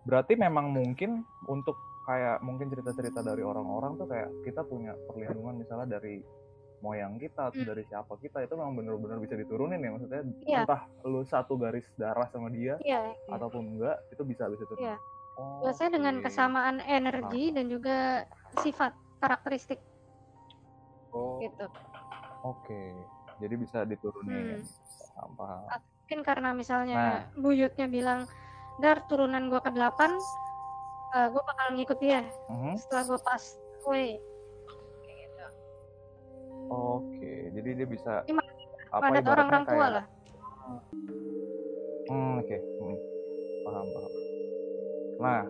berarti memang mungkin untuk kayak mungkin cerita-cerita dari orang-orang tuh kayak kita punya perlindungan misalnya dari moyang kita atau Hmm. dari siapa kita itu memang benar-benar bisa diturunin ya maksudnya Iya. entah lu satu garis darah sama dia Iya. iya. ataupun enggak itu bisa bisa turunin. Iya. Oh, Biasanya dengan oke. kesamaan energi dan juga sifat karakteristik Oh, gitu. Oke. Jadi bisa diturunin. Hmm. Paham, paham. Mungkin karena misalnya Nah. buyutnya bilang, "Dar, turunan gua ke-8, eh, gua bakal ngikut dia Mhm. setelah gua pas away." Kayak gitu. Oke. Jadi dia bisa Ini apa Padat orang-orang tua kayak- lah. Hmm, oke. Hmm. Paham, paham. Nah,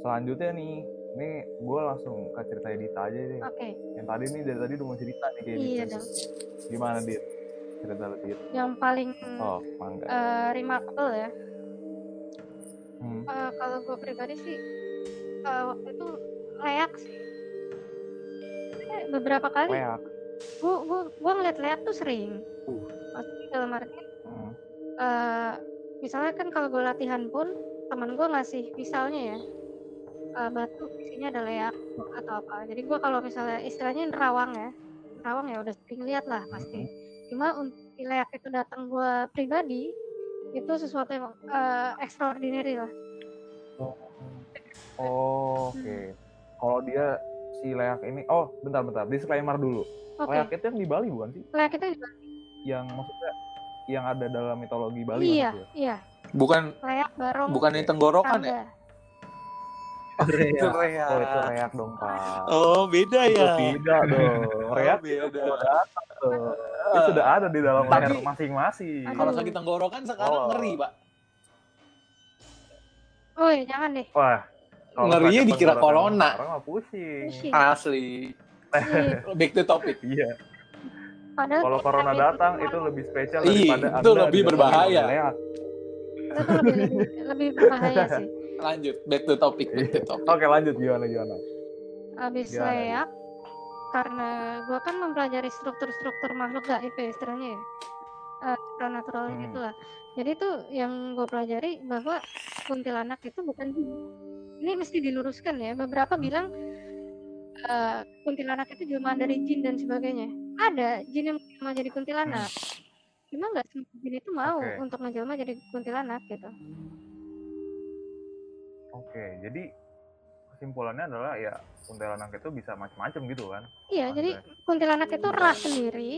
selanjutnya nih, ini gue langsung ke cerita Dita aja deh. Oke. Yang tadi nih dari tadi udah mau cerita nih kayak Iya dong. Gimana Dit? Cerita lu Dit. Yang paling Oh, mangga. eh, remarkable ya. Hmm. Eh, kalau gue pribadi sih eh, waktu itu leak sih. Eh, beberapa kali Leak. gue gue gue ngeliat leak tuh sering. Uh. Maksudnya dalam arti Hmm. eh, misalnya kan kalau gue latihan pun teman gue ngasih misalnya ya eh, batu isinya ada leak atau apa. Jadi gue kalau misalnya istilahnya nerawang ya, nerawang ya udah sering lihat lah pasti. Cuma untuk leak itu datang gue pribadi itu sesuatu yang eh, extraordinary lah. Oh, Oke. Kalau dia si Leak ini, oh bentar bentar, disclaimer dulu. Oke. Leak itu yang di Bali bukan sih? Leak itu Yang maksudnya yang ada dalam mitologi Bali iya iya Bukan leak barong bukan yang tenggorokan ya? Tangga. Itu Oh itu reak. Reak dong Pak. Oh, beda Oh, ya. tidak dong. Reak Oh, beda. tuh. Itu sudah ada di dalam Tapi- leher masing-masing. Kalau sakit tenggorokan sekarang Oh. ngeri, Pak. Oh iya, jangan deh. Wah. Ngerinya dikira corona. Orang mah pusing. Pusing. Asli. Back to topic. Iya. Padahal Kalau corona datang itu lebih spesial Iya, daripada itu Anda lebih berbahaya. itu lebih, lebih lebih berbahaya sih. Lanjut, back to topic, back to topic. Oke lanjut gimana gimana? Habis Gimana? leak karena gua kan mempelajari struktur-struktur makhluk gaib ya istilahnya ya. Eh, supernatural Hmm. gitu lah. Jadi tuh yang gue pelajari bahwa kuntilanak itu bukan jin. Ini mesti diluruskan ya. Beberapa bilang eh, kuntilanak itu jelmaan dari jin dan sebagainya. Ada jin yang mau jadi kuntilanak. Cuma nggak semua jin itu mau Oke. untuk ngejelma jadi kuntilanak gitu. Oke jadi kesimpulannya adalah ya kuntilanak itu bisa macam-macam gitu kan? Iya, jadi Oke. kuntilanak itu ras sendiri,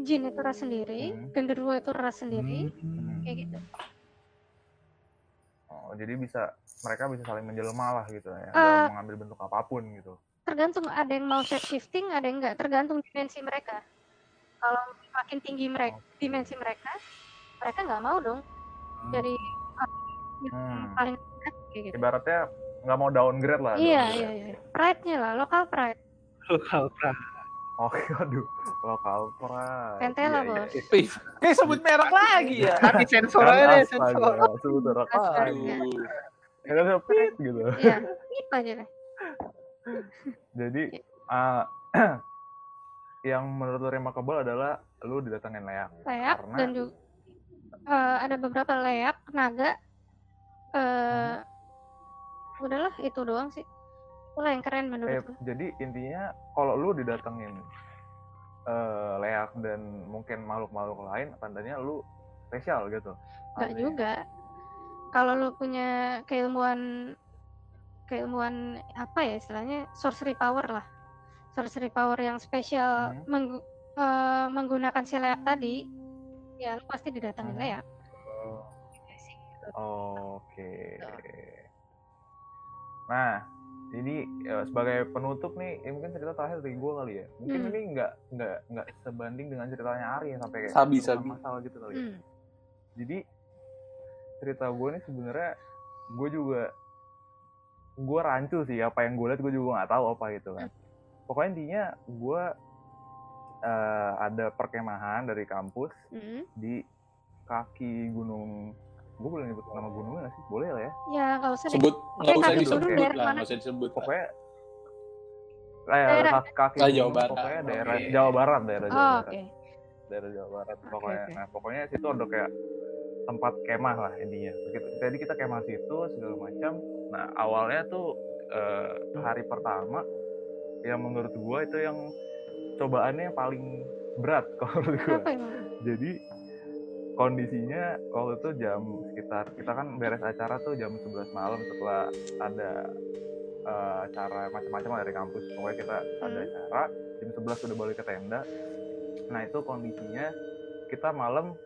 jin itu ras sendiri, Hmm. genderuwo itu ras sendiri, Hmm. kayak gitu. Oh jadi bisa mereka bisa saling menjelma lah gitu ya dalam mengambil bentuk apa pun gitu. Tergantung ada yang mau shape shifting, ada yang enggak, tergantung dimensi mereka. kalau makin tinggi mereka dimensi mereka mereka nggak mau dong jadi Hmm. paling kayak gitu Ibaratnya nggak mau downgrade lah. iya downgrade. iya iya pride-nya lah lokal pride Lokal pra. Oke, aduh. Lokal pride. Pentela, Iya, iya, bos. iya. Ih, kayak sebut merek lagi ya. Nanti sensor aja sensor. sebut merek lagi. Kita udah pit gitu. iya itu aja deh Jadi ah, yang menurut lu remarkable adalah lu didatengin leak. layak Karena- dan juga eh, ada beberapa layak naga eh udahlah itu doang sih itulah yang keren Eh, menurutku jadi intinya kalau lu didatengin eh, leak dan mungkin makhluk-makhluk lain, tandanya lu spesial gitu. Enggak juga. Kalau lu punya keilmuan keilmuan apa ya istilahnya sorcery power lah. Sorcery power yang spesial Hmm. menggu- eh, menggunakan si leak tadi, ya lu pasti didatangin Hmm. leak. Oke. Nah, ini eh, sebagai penutup nih, ini mungkin cerita terakhir dari gue kali ya. Mungkin Hmm. ini nggak nggak nggak sebanding dengan ceritanya Ari yang sampai kayak Sabi, sabi. masalah gitu kali. ya. Hmm. Jadi cerita gue nih sebenarnya gue juga gue rancu sih apa yang gue lihat gue juga nggak tahu apa gitu kan. Pokoknya intinya gue eh, ada perkemahan dari kampus Hmm. di kaki gunung gue boleh nyebut nama gunungnya nggak sih boleh lah ya Ya nggak usah. Sebut nggak Oke, usah disebut lah, mana? nggak usah disebut. lah. pokoknya eh, Daerah. kaki, Ah, gunung, Jawa Barat. pokoknya daerah Oke. Jawa Barat daerah Jawa Oh, Barat oke. daerah Jawa Barat pokoknya oke. nah pokoknya situ ada kayak tempat kemah lah intinya Begitu. jadi kita kemah situ segala macam nah awalnya tuh eh, hari pertama yang menurut gua itu yang cobaannya yang paling berat kalau menurut gua Kenapa jadi kondisinya waktu itu jam sekitar kita kan beres acara tuh jam 11 malam setelah ada eh, acara macam-macam dari kampus pokoknya kita ada Hmm. acara jam 11 udah balik ke tenda nah itu kondisinya kita malam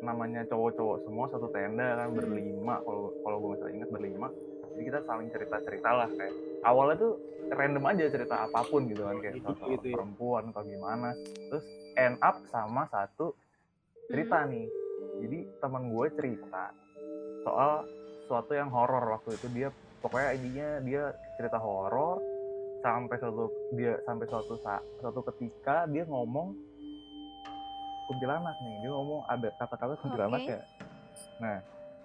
namanya cowok-cowok semua satu tenda kan Hmm. berlima kalau kalau gue masih ingat berlima jadi kita saling cerita-cerita lah kayak awalnya tuh random aja cerita apa pun gitu kan kayak Gitu, soal gitu ya. perempuan atau gimana terus end up sama satu cerita nih jadi teman gue cerita soal sesuatu yang horor waktu itu dia pokoknya intinya dia cerita horor sampai suatu dia sampai suatu saat suatu ketika dia ngomong kuntilanak nih dia ngomong ada kata-kata kuntilanak Oke. ya nah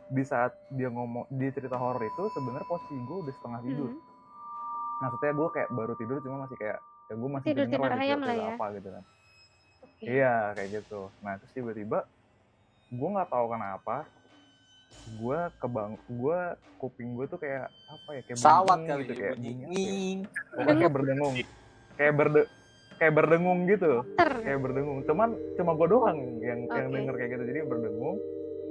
di saat dia ngomong dia cerita horor itu sebenarnya posisi gue udah setengah tidur Hmm. maksudnya gue kayak baru tidur cuma masih kayak ya gue masih Tidur- denger tidur lah ayam lah ya. apa gitu kan. Iya kayak gitu. Nah terus tiba-tiba gue nggak tahu kenapa gue kebang gue kuping gue tuh kayak apa ya kayak Pesawat bunyi kali gitu, ya kayak bunyi. ya? Kayak berdengung. Kayak berde kayak berdengung gitu. Kayak berdengung. Cuman cuma gue doang yang yang Oke. denger kayak gitu. Jadi berdengung.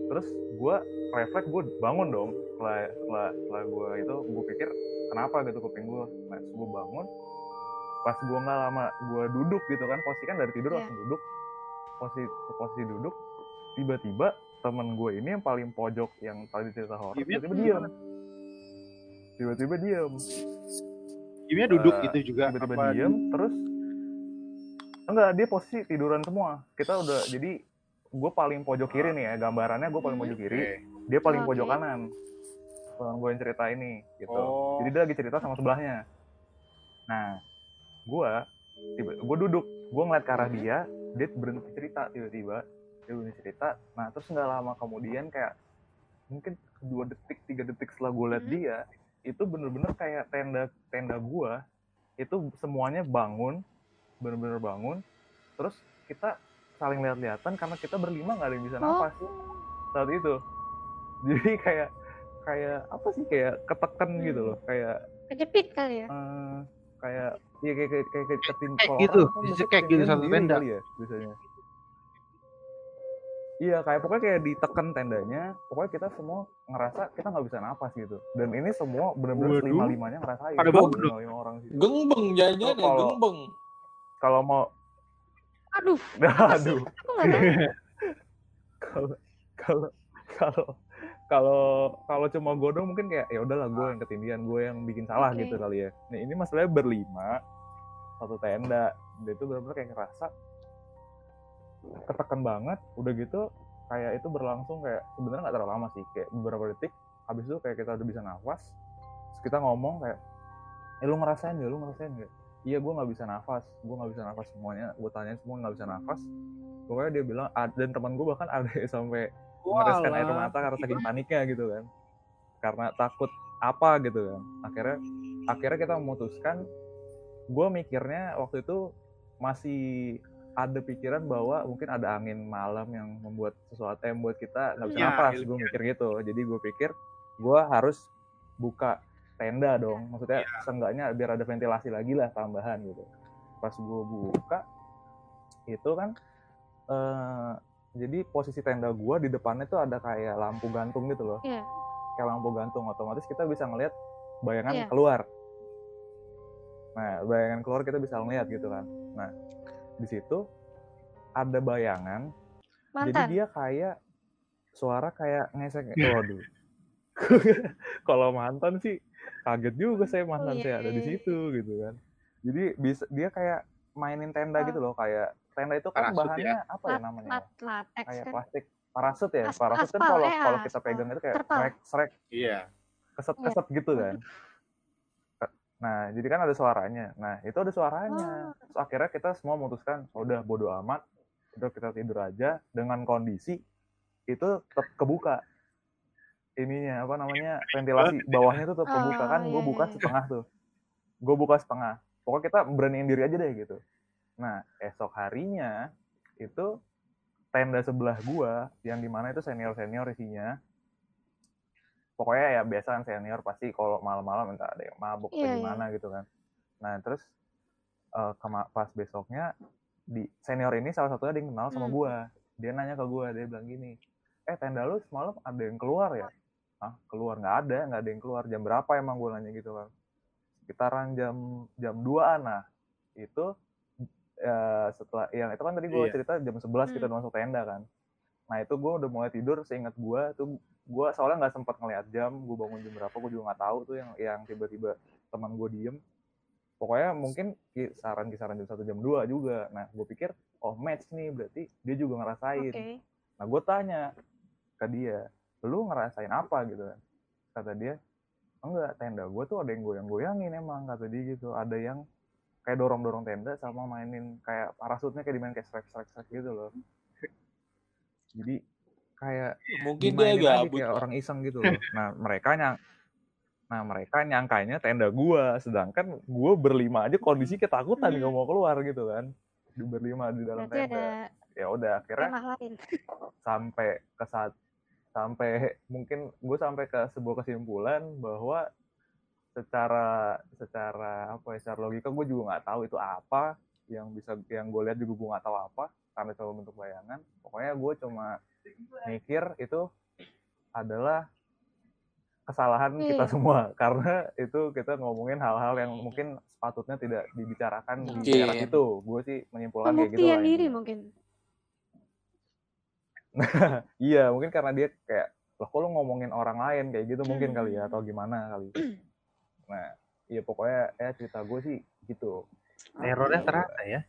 Terus gue refleks gue bangun dong. Setelah setelah setelah gue itu gue pikir kenapa? gitu kuping gue nah gue bangun pas gue nggak lama gue duduk gitu kan posisi kan dari tidur Iya. langsung duduk posisi posisi duduk tiba-tiba temen gue ini yang paling pojok yang tadi cerita horor tiba-tiba diam tiba-tiba diam Timnya duduk Eh, gitu juga. tiba-tiba diem terus enggak dia posisi tiduran semua kita udah jadi gue paling pojok kiri nih ya gambarannya gue paling Hmm. pojok kiri dia paling Oke. pojok kanan teman gue yang cerita ini gitu Oh. jadi dia lagi cerita sama sebelahnya nah gue tiba gue duduk gue ngeliat ke arah dia dia berhenti cerita tiba-tiba dia berhenti cerita nah terus nggak lama kemudian kayak mungkin dua detik tiga detik setelah gue liat Hmm. dia itu bener-bener kayak tenda tenda gue itu semuanya bangun bener-bener bangun terus kita saling lihat-lihatan karena kita berlima nggak ada yang bisa Oh. saat itu jadi kayak kayak apa sih kayak ketekan Hmm. gitu loh kayak Kejepit kali ya. eh, kayak ya kayak kayak kayak, kayak ketin Kayak kalau gitu, kan dicekek gitu ketindihan satu tenda. kali ya biasanya. Iya kayak pokoknya kayak ditekan tendanya pokoknya kita semua ngerasa kita nggak bisa napas gitu. Dan ini semua benar-benar lima limanya ngerasain. Pada bangun lima lima orang sih. Gengbeng jangan-jangan ya, Kalau- gengbeng. kalau mau Aduh, aduh. Nggak tahu. kalau kalau kalau kalau kalau cuma godong mungkin kayak ya udahlah gue yang ketindihan gue yang bikin salah Oke. gitu kali ya. Nah ini masalahnya berlima satu tenda dia itu benar-benar kayak ngerasa ketekan banget udah gitu kayak itu berlangsung kayak sebenarnya nggak terlalu lama sih kayak beberapa detik habis itu kayak kita udah bisa nafas terus kita ngomong kayak eh lu ngerasain gak lu ngerasain gak iya gue nggak bisa nafas gue nggak bisa nafas semuanya gue tanyain semua nggak bisa nafas. Pokoknya dia bilang dan teman gue bahkan ada sampai mereskan air mata karena saking paniknya gitu kan. Karena takut apa gitu kan. Akhirnya akhirnya kita memutuskan gue mikirnya waktu itu masih ada pikiran bahwa mungkin ada angin malam yang membuat sesuatu yang membuat kita nggak bisa Ya, nafas. iya. gue mikir gitu. Jadi gue pikir gue harus buka tenda dong. Maksudnya seenggaknya biar ada ventilasi lagi lah tambahan gitu. Pas gue buka itu kan eh jadi posisi tenda gue di depannya tuh ada kayak lampu gantung gitu loh Iya. kayak lampu gantung otomatis kita bisa ngelihat bayangan Iya. keluar nah bayangan keluar kita bisa ngelihat gitu kan nah di situ ada bayangan jadi Mantan. dia kayak suara kayak ngesek waduh kalau mantan sih kaget juga saya mantan iya, saya ada di iya, iya. situ gitu kan jadi bisa dia kayak mainin tenda Oh. gitu loh kayak tenda itu kan Parasut bahannya apa ya Lat- namanya? lat- latex kayak kan. plastik. Parasut ya? As- parasut kan kalau eh, kalau kita aspal. pegang itu kayak srek srek. Iya. keset Iya. keset gitu kan. Nah jadi kan ada suaranya. Nah itu ada suaranya. Oh. Terus akhirnya kita semua memutuskan "Oh, udah bodo amat. Udah kita tidur aja. Dengan kondisi itu tetap kebuka. Ininya apa namanya ventilasi. Bawahnya tuh tetap kebuka. Oh, kan gue iya, buka iya. setengah tuh. Gue buka setengah. Pokoknya kita beraniin diri aja deh gitu nah esok harinya itu tenda sebelah gua yang di mana itu senior senior isinya. Pokoknya ya biasa kan senior pasti kalau malam-malam entah ada yang mabuk Iya, atau iya. gimana gitu kan. Nah terus eh, kema- pas besoknya di senior ini salah satunya ada yang kenal sama Hmm. gua. Dia nanya ke gua dia bilang gini eh tenda lu semalam ada yang keluar ya? Ah keluar nggak ada nggak ada yang keluar. Jam berapa emang? gua nanya gitu kan. Sekitaran jam jam 2 nah itu eh, setelah yang itu kan tadi gue Iya. cerita jam 11 kita Hmm. udah masuk tenda kan nah itu gue udah mulai tidur seingat gue tuh gue soalnya nggak sempat ngeliat jam gue bangun jam berapa gue juga nggak tahu tuh yang yang tiba-tiba teman gue diem pokoknya mungkin kisaran kisaran jam satu jam 2 juga nah gue pikir oh match nih berarti dia juga ngerasain Oke. Nah, gue tanya ke dia, lu ngerasain apa gitu kan? Kata dia, enggak, tenda gue tuh ada yang goyang-goyangin emang, kata dia gitu. Ada yang kayak dorong-dorong tenda sama mainin kayak parasutnya kayak dimain kayak strike-strike gitu loh. Jadi kayak Mungkin dia gabut. kayak orang iseng gitu loh. Nah, mereka nyang Nah, mereka nyangkanya tenda gua, sedangkan gua berlima aja kondisi ketakutan Hmm. nggak mau keluar gitu kan. Di berlima di dalam Berarti ada tenda. Ya udah akhirnya sampai ke saat sampai mungkin gue sampai ke sebuah kesimpulan bahwa secara secara apa ya secara logika gue juga nggak tahu itu apa yang bisa yang gue lihat juga gue nggak tahu apa karena itu bentuk bayangan pokoknya gue cuma mikir itu adalah kesalahan kita Iya. semua karena itu kita ngomongin hal-hal yang mungkin sepatutnya tidak dibicarakan di Mungkin. daerah itu gue sih menyimpulkan kayak gitu lah diri mungkin. Iya, mungkin karena dia kayak, loh kok lu ngomongin orang lain kayak gitu mungkin kali ya Hmm. atau gimana kali. Nah, iya pokoknya ya cerita gue sih gitu. Terornya terasa ya.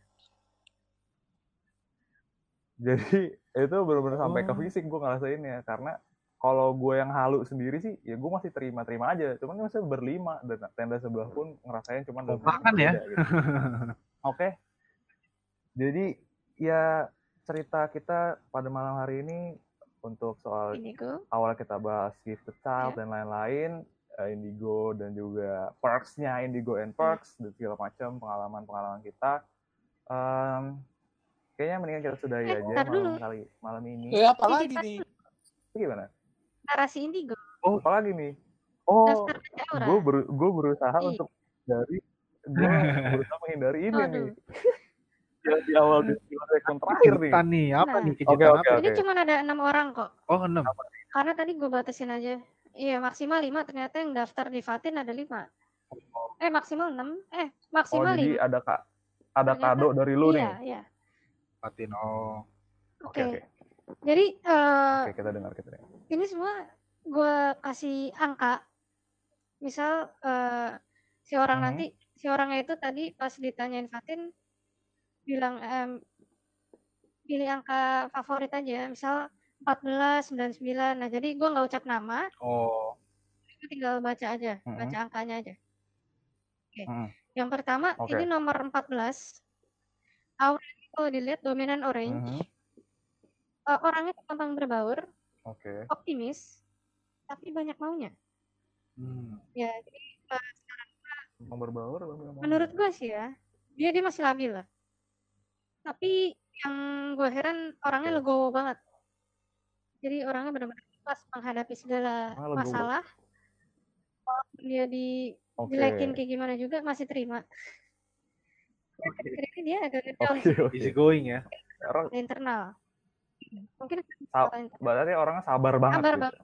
Jadi itu benar-benar sampai ke Oh. fisik gue ngerasainnya karena kalau gue yang halu sendiri sih ya gue masih terima-terima aja. Cuman ini masih berlima dan tenda sebelah pun ngerasain cuman dalam Kompak bentuk kan ya? gitu. Oke. Jadi ya cerita kita pada malam hari ini untuk soal awal kita bahas gift the child Ya. dan lain-lain eh, Indigo dan juga perks-nya Indigo and perks dan segala macam pengalaman-pengalaman kita Em, kayaknya mendingan kita sudahi Eh, aja malam dulu. kali malam ini Eh, apa lagi nih? gimana Narasi Indigo. apalagi nih oh Daftar Aura. gue ber, gue berusaha Iya. untuk dari gue berusaha menghindari ini Aduh. nih yang di awal di segmen terakhir nih nih, apa Nah. nih Oke, oke, apa? Ini cuma ada enam orang kok. Oh, enam. Karena tadi gue batasin aja. Iya maksimal lima. Ternyata yang daftar di Fatin ada lima. Eh maksimal enam. Eh oh maksimal jadi lima. ada kak ada Ternyata- kado dari lu nih Iya iya. Fatin, oh. Oke. oke oke Jadi eh, oke kita dengar kita dengar ini semua gue kasih angka. Misal eh, si orang Mhm. nanti si orangnya itu tadi pas ditanyain Fatin bilang em, pilih angka favorit aja. Misal 14, 99. Nah, jadi gue nggak ucap nama, Oh, gue tinggal baca aja, Mhm. baca angkanya aja. Oke. Mhm. Yang pertama, Oke. ini nomor 14. Auranya kalau dilihat dominan orange. Mhm. Eh, orangnya gampang berbaur, Oke. optimis, tapi banyak maunya. hmm. Ya, jadi Gampang berbaur menurut gue sih ya, dia dia masih labil lah. Tapi yang gue heran orangnya Oke. legowo banget. Jadi orangnya benar-benar pas menghadapi segala Ah, legowo. masalah. Walaupun dia Oke. dijelekin kayak gimana juga masih terima. Akhirnya dia agak Oke, oke. easy going ya. Orang internal. Mungkin Sa- berarti orangnya sabar banget. Sabar gitu. banget.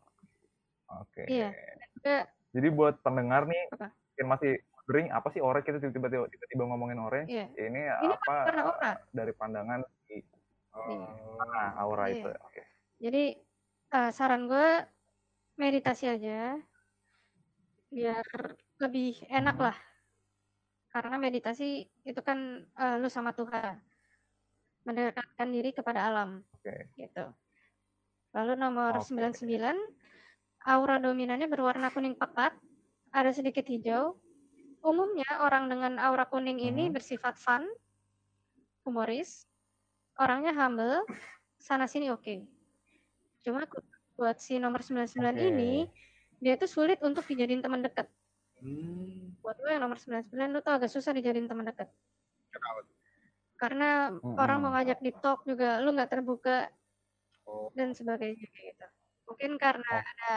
Oke. Iya. juga Jadi buat pendengar nih, Apa? yang masih wondering apa sih orange kita tiba-tiba tiba-tiba ngomongin orange? Iya. Ini, Ini apa karena aura. dari pandangan si Iya. ah, aura Iya. itu. Oke. Jadi eh, saran gue meditasi aja biar lebih enak lah. Karena meditasi itu kan eh, lu sama Tuhan mendekatkan diri kepada alam. Oke. Gitu. Lalu nomor Oke. 99 aura dominannya berwarna kuning pekat, ada sedikit hijau. Umumnya orang dengan aura kuning ini Mhm. bersifat fun, humoris, orangnya humble, sana sini oke. Cuma buat si nomor 99 Oke. ini dia tuh sulit untuk dijadiin teman dekat. Hmm. Buat lo yang nomor 99 lu tuh agak susah dijadiin teman dekat. Kenapa? Karena Mm-mm. orang mau ngajak di talk juga lu nggak terbuka Oh. dan sebagainya kayak gitu. Mungkin karena Oh. ada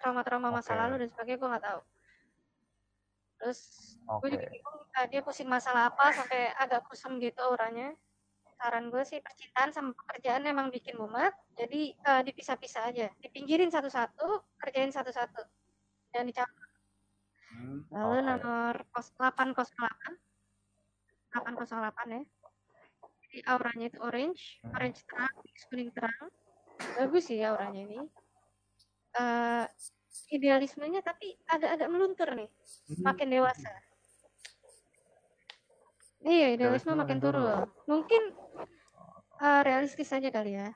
trauma-trauma masa Oke. lalu dan sebagainya gue nggak tahu. Terus gue Oke. juga bingung eh, dia pusing masalah apa sampai agak kusam gitu auranya. Saran gue sih percintaan sama pekerjaan emang bikin mumet, jadi eh, dipisah-pisah aja, dipinggirin satu-satu, kerjain satu-satu, jangan dicampur. Hmm. Lalu Oke. nomor kos 808, 808 ya. Jadi auranya itu orange, Hmm. orange terang, kuning terang. Bagus sih auranya ini. Eh idealismenya tapi agak-agak meluntur nih, Hmm. makin dewasa. Iya, idealisme Idealisme makin turun. turun. Mungkin eh, realistis aja kali ya.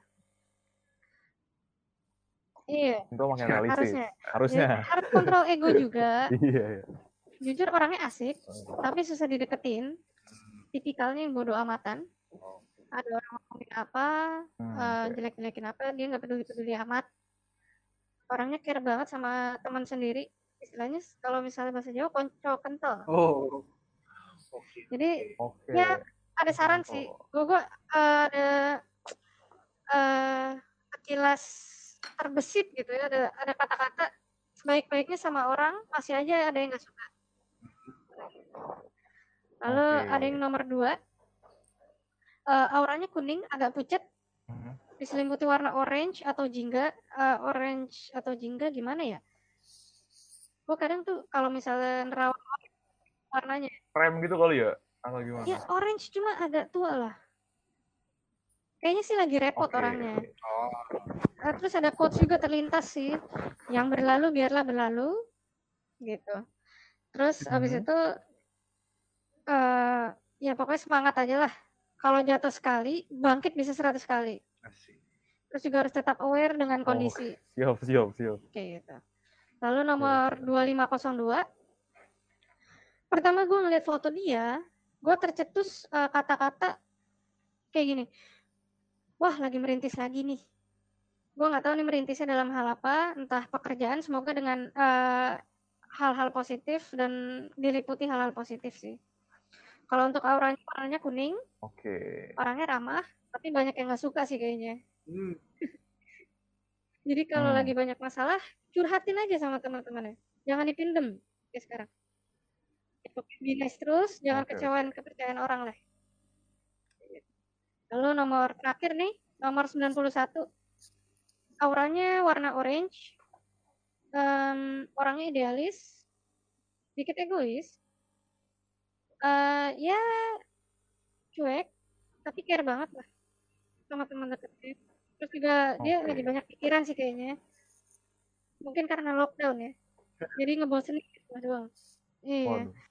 Iya, Itu makin realistis. harusnya. Harusnya. Ya, harus kontrol ego juga. Iya, iya. Jujur orangnya asik, tapi susah dideketin. Tipikalnya yang bodoh amatan. Ada orang ngomongin apa, Hmm, eh, oke. jelek-jelekin apa, dia nggak peduli-peduli amat. Orangnya care banget sama teman sendiri. Istilahnya kalau misalnya bahasa Jawa konco kental. Oh. Jadi Oke. Ya, ada saran sih. Gue gue eh, ada eh sekilas terbesit gitu ya. Ada ada kata-kata sebaik-baiknya sama orang masih aja ada yang nggak suka. Lalu Oke. ada yang nomor dua. eh, auranya kuning, agak pucat, Mhm. diselimuti warna orange atau jingga. Eh, orange atau jingga gimana ya? Gue kadang tuh kalau misalnya nerawang warnanya Rem gitu kali ya? Atau gimana? Ya orange cuma agak tua lah. Kayaknya sih lagi repot Oke. orangnya. Oh. Ah, terus ada quotes juga terlintas sih. Yang berlalu biarlah berlalu. Gitu. Terus abis Mhm. itu eh ya pokoknya semangat aja lah. Kalau jatuh sekali, bangkit bisa 100 kali. Asik. Terus juga harus tetap aware dengan Oh, kondisi. Siap, siap, siap. Kayak gitu. Lalu nomor 2502. Pertama gue ngeliat foto dia, gue tercetus eh, kata-kata kayak gini. Wah, lagi merintis lagi nih. Gue nggak tahu nih merintisnya dalam hal apa, entah pekerjaan, semoga dengan eh, hal-hal positif dan diliputi hal-hal positif sih. Kalau untuk auranya, warnanya kuning, Oke. orangnya ramah, tapi banyak yang nggak suka sih kayaknya. Hmm. Jadi kalau Hmm. lagi banyak masalah, curhatin aja sama teman-temannya. Jangan dipendem ya sekarang. Nice terus, jangan Oke, kecewain kepercayaan orang lah. Lalu nomor terakhir nih, nomor 91. Auranya warna orange. Em, orangnya idealis. Dikit egois. Eh ya cuek, tapi care banget lah sama teman dekatnya. Terus juga dia Oke. lagi banyak pikiran sih kayaknya. Mungkin karena lockdown ya. Jadi ngebosenin gitu doang. Iya. Waduh.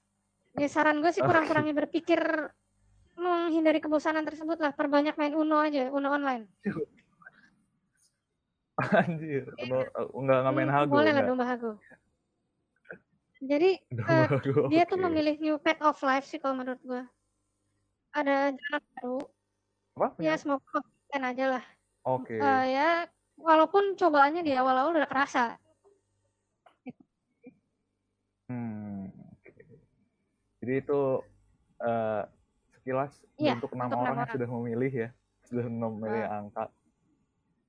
Ya saran gue sih kurang-kurangnya berpikir menghindari kebosanan tersebut lah, perbanyak main Uno aja, Uno online. Anjir, Uno, enggak nggak main Hmm, hago, boleh lah enggak. domba hago. Jadi Domba eh, hago, dia tuh memilih new pet of life sih kalau menurut gua. Ada jalan baru, Apa? ya semoga konsisten aja lah. Oke. Eh, ya walaupun cobaannya di awal-awal udah kerasa. Hmm. Jadi itu eh, sekilas Iya, untuk enam enam orang yang orang. sudah memilih ya, sudah memilih Ah. angka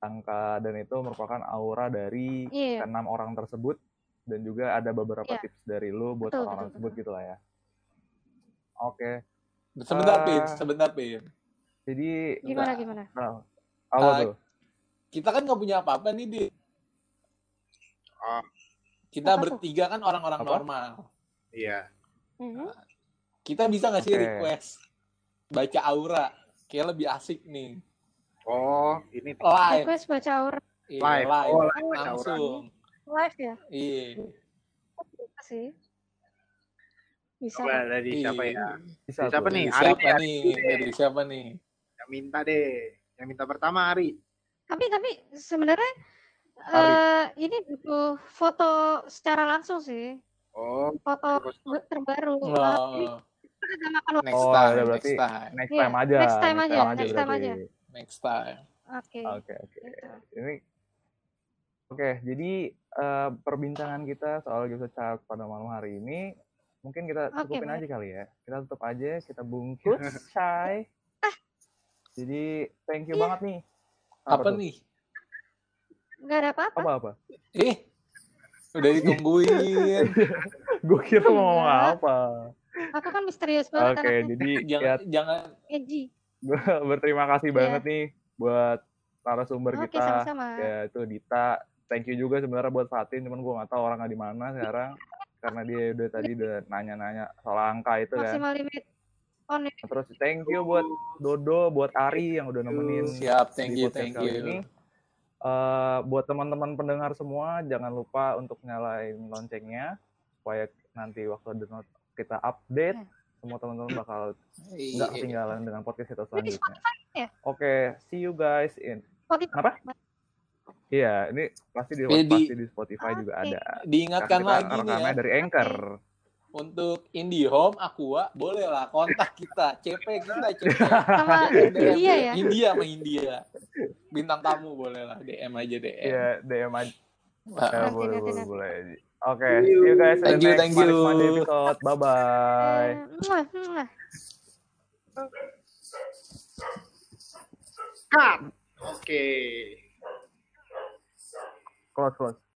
angka dan itu merupakan aura dari Iya, enam orang tersebut dan juga ada beberapa Iya. tips dari lu buat Betul, orang betul, tersebut gitu lah ya. Oke. Sebentar, Eh, Pin. Sebentar, Pin. Jadi gimana gimana? nah, apa Ah, tuh? Kita kan nggak punya apa-apa nih, Di. Oh. Kita Apa tuh? bertiga kan orang-orang Apa? normal. Iya. Mhm. Kita bisa nggak sih Oke. request baca aura? Kayak lebih asik nih. Oh, ini Live. Request baca aura Iya, live. live. Oh, live baca aura. Langsung. live ya? Iya. Bisa sih. Bisa. Coba dari siapa ya? Bisa Siapa tuh. nih? Dari Ari siapa ya? nih? Dari siapa nih? Yang minta deh. Yang minta pertama Ari. Tapi tapi sebenarnya Ari. eh ini butuh foto secara langsung sih. Oh, Foto terbaru. Ah, Oh, kita agak makan waktu. next Oh, time, ya berarti next time, next time aja. next time aja, next time berarti. aja. next time. Oke. Oke, oke. Gitu. Ini Oke, jadi eh, perbincangan kita soal Ghost Child pada malam hari ini mungkin kita cukupin baik. aja kali ya. Kita tutup aja, kita bungkus, Shay. Jadi thank you Iya. banget nih. Apa tuh? nih? Nggak ada apa-apa. Apa apa? Eh, udah ditungguin. Gue kira mau ngomong apa. Aku kan misterius banget Oke, anaknya. jadi ya jangan, jangan. Edgy. gue berterima kasih Iya. banget nih buat narasumber Oke, kita. sama-sama. Ya itu Dita. Thank you juga sebenarnya buat Fatin, cuman gue nggak tahu orangnya di mana sekarang karena dia udah tadi udah nanya-nanya soal angka itu kan. Maksimal limit on ya. Terus thank you buat Dodo, buat Ari yang udah nemenin Siap, thank you, thank you. ini. Eh, buat teman-teman pendengar semua, jangan lupa untuk nyalain loncengnya supaya nanti waktu ada not- kita update, Ya. semua teman-teman bakal nggak Iya. ketinggalan dengan podcast kita selanjutnya. Ya? Oke, see you guys in. Apa? Iya, ini pasti di, Di- pasti di Spotify juga ada. Diingatkan Karena lagi nih ya, dari Anchor. Untuk IndiHome, Aqua, boleh lah kontak kita, CP kita, CP. Sama India ya? India sama India. Bintang tamu boleh lah, DM aja DM. Iya, DM aja. Ya, Nanti, boleh, nanti, boleh, nanti. boleh. Oke, see you guys Thank you, thank you. Bye-bye. Eh, cut. Oke. Close, close.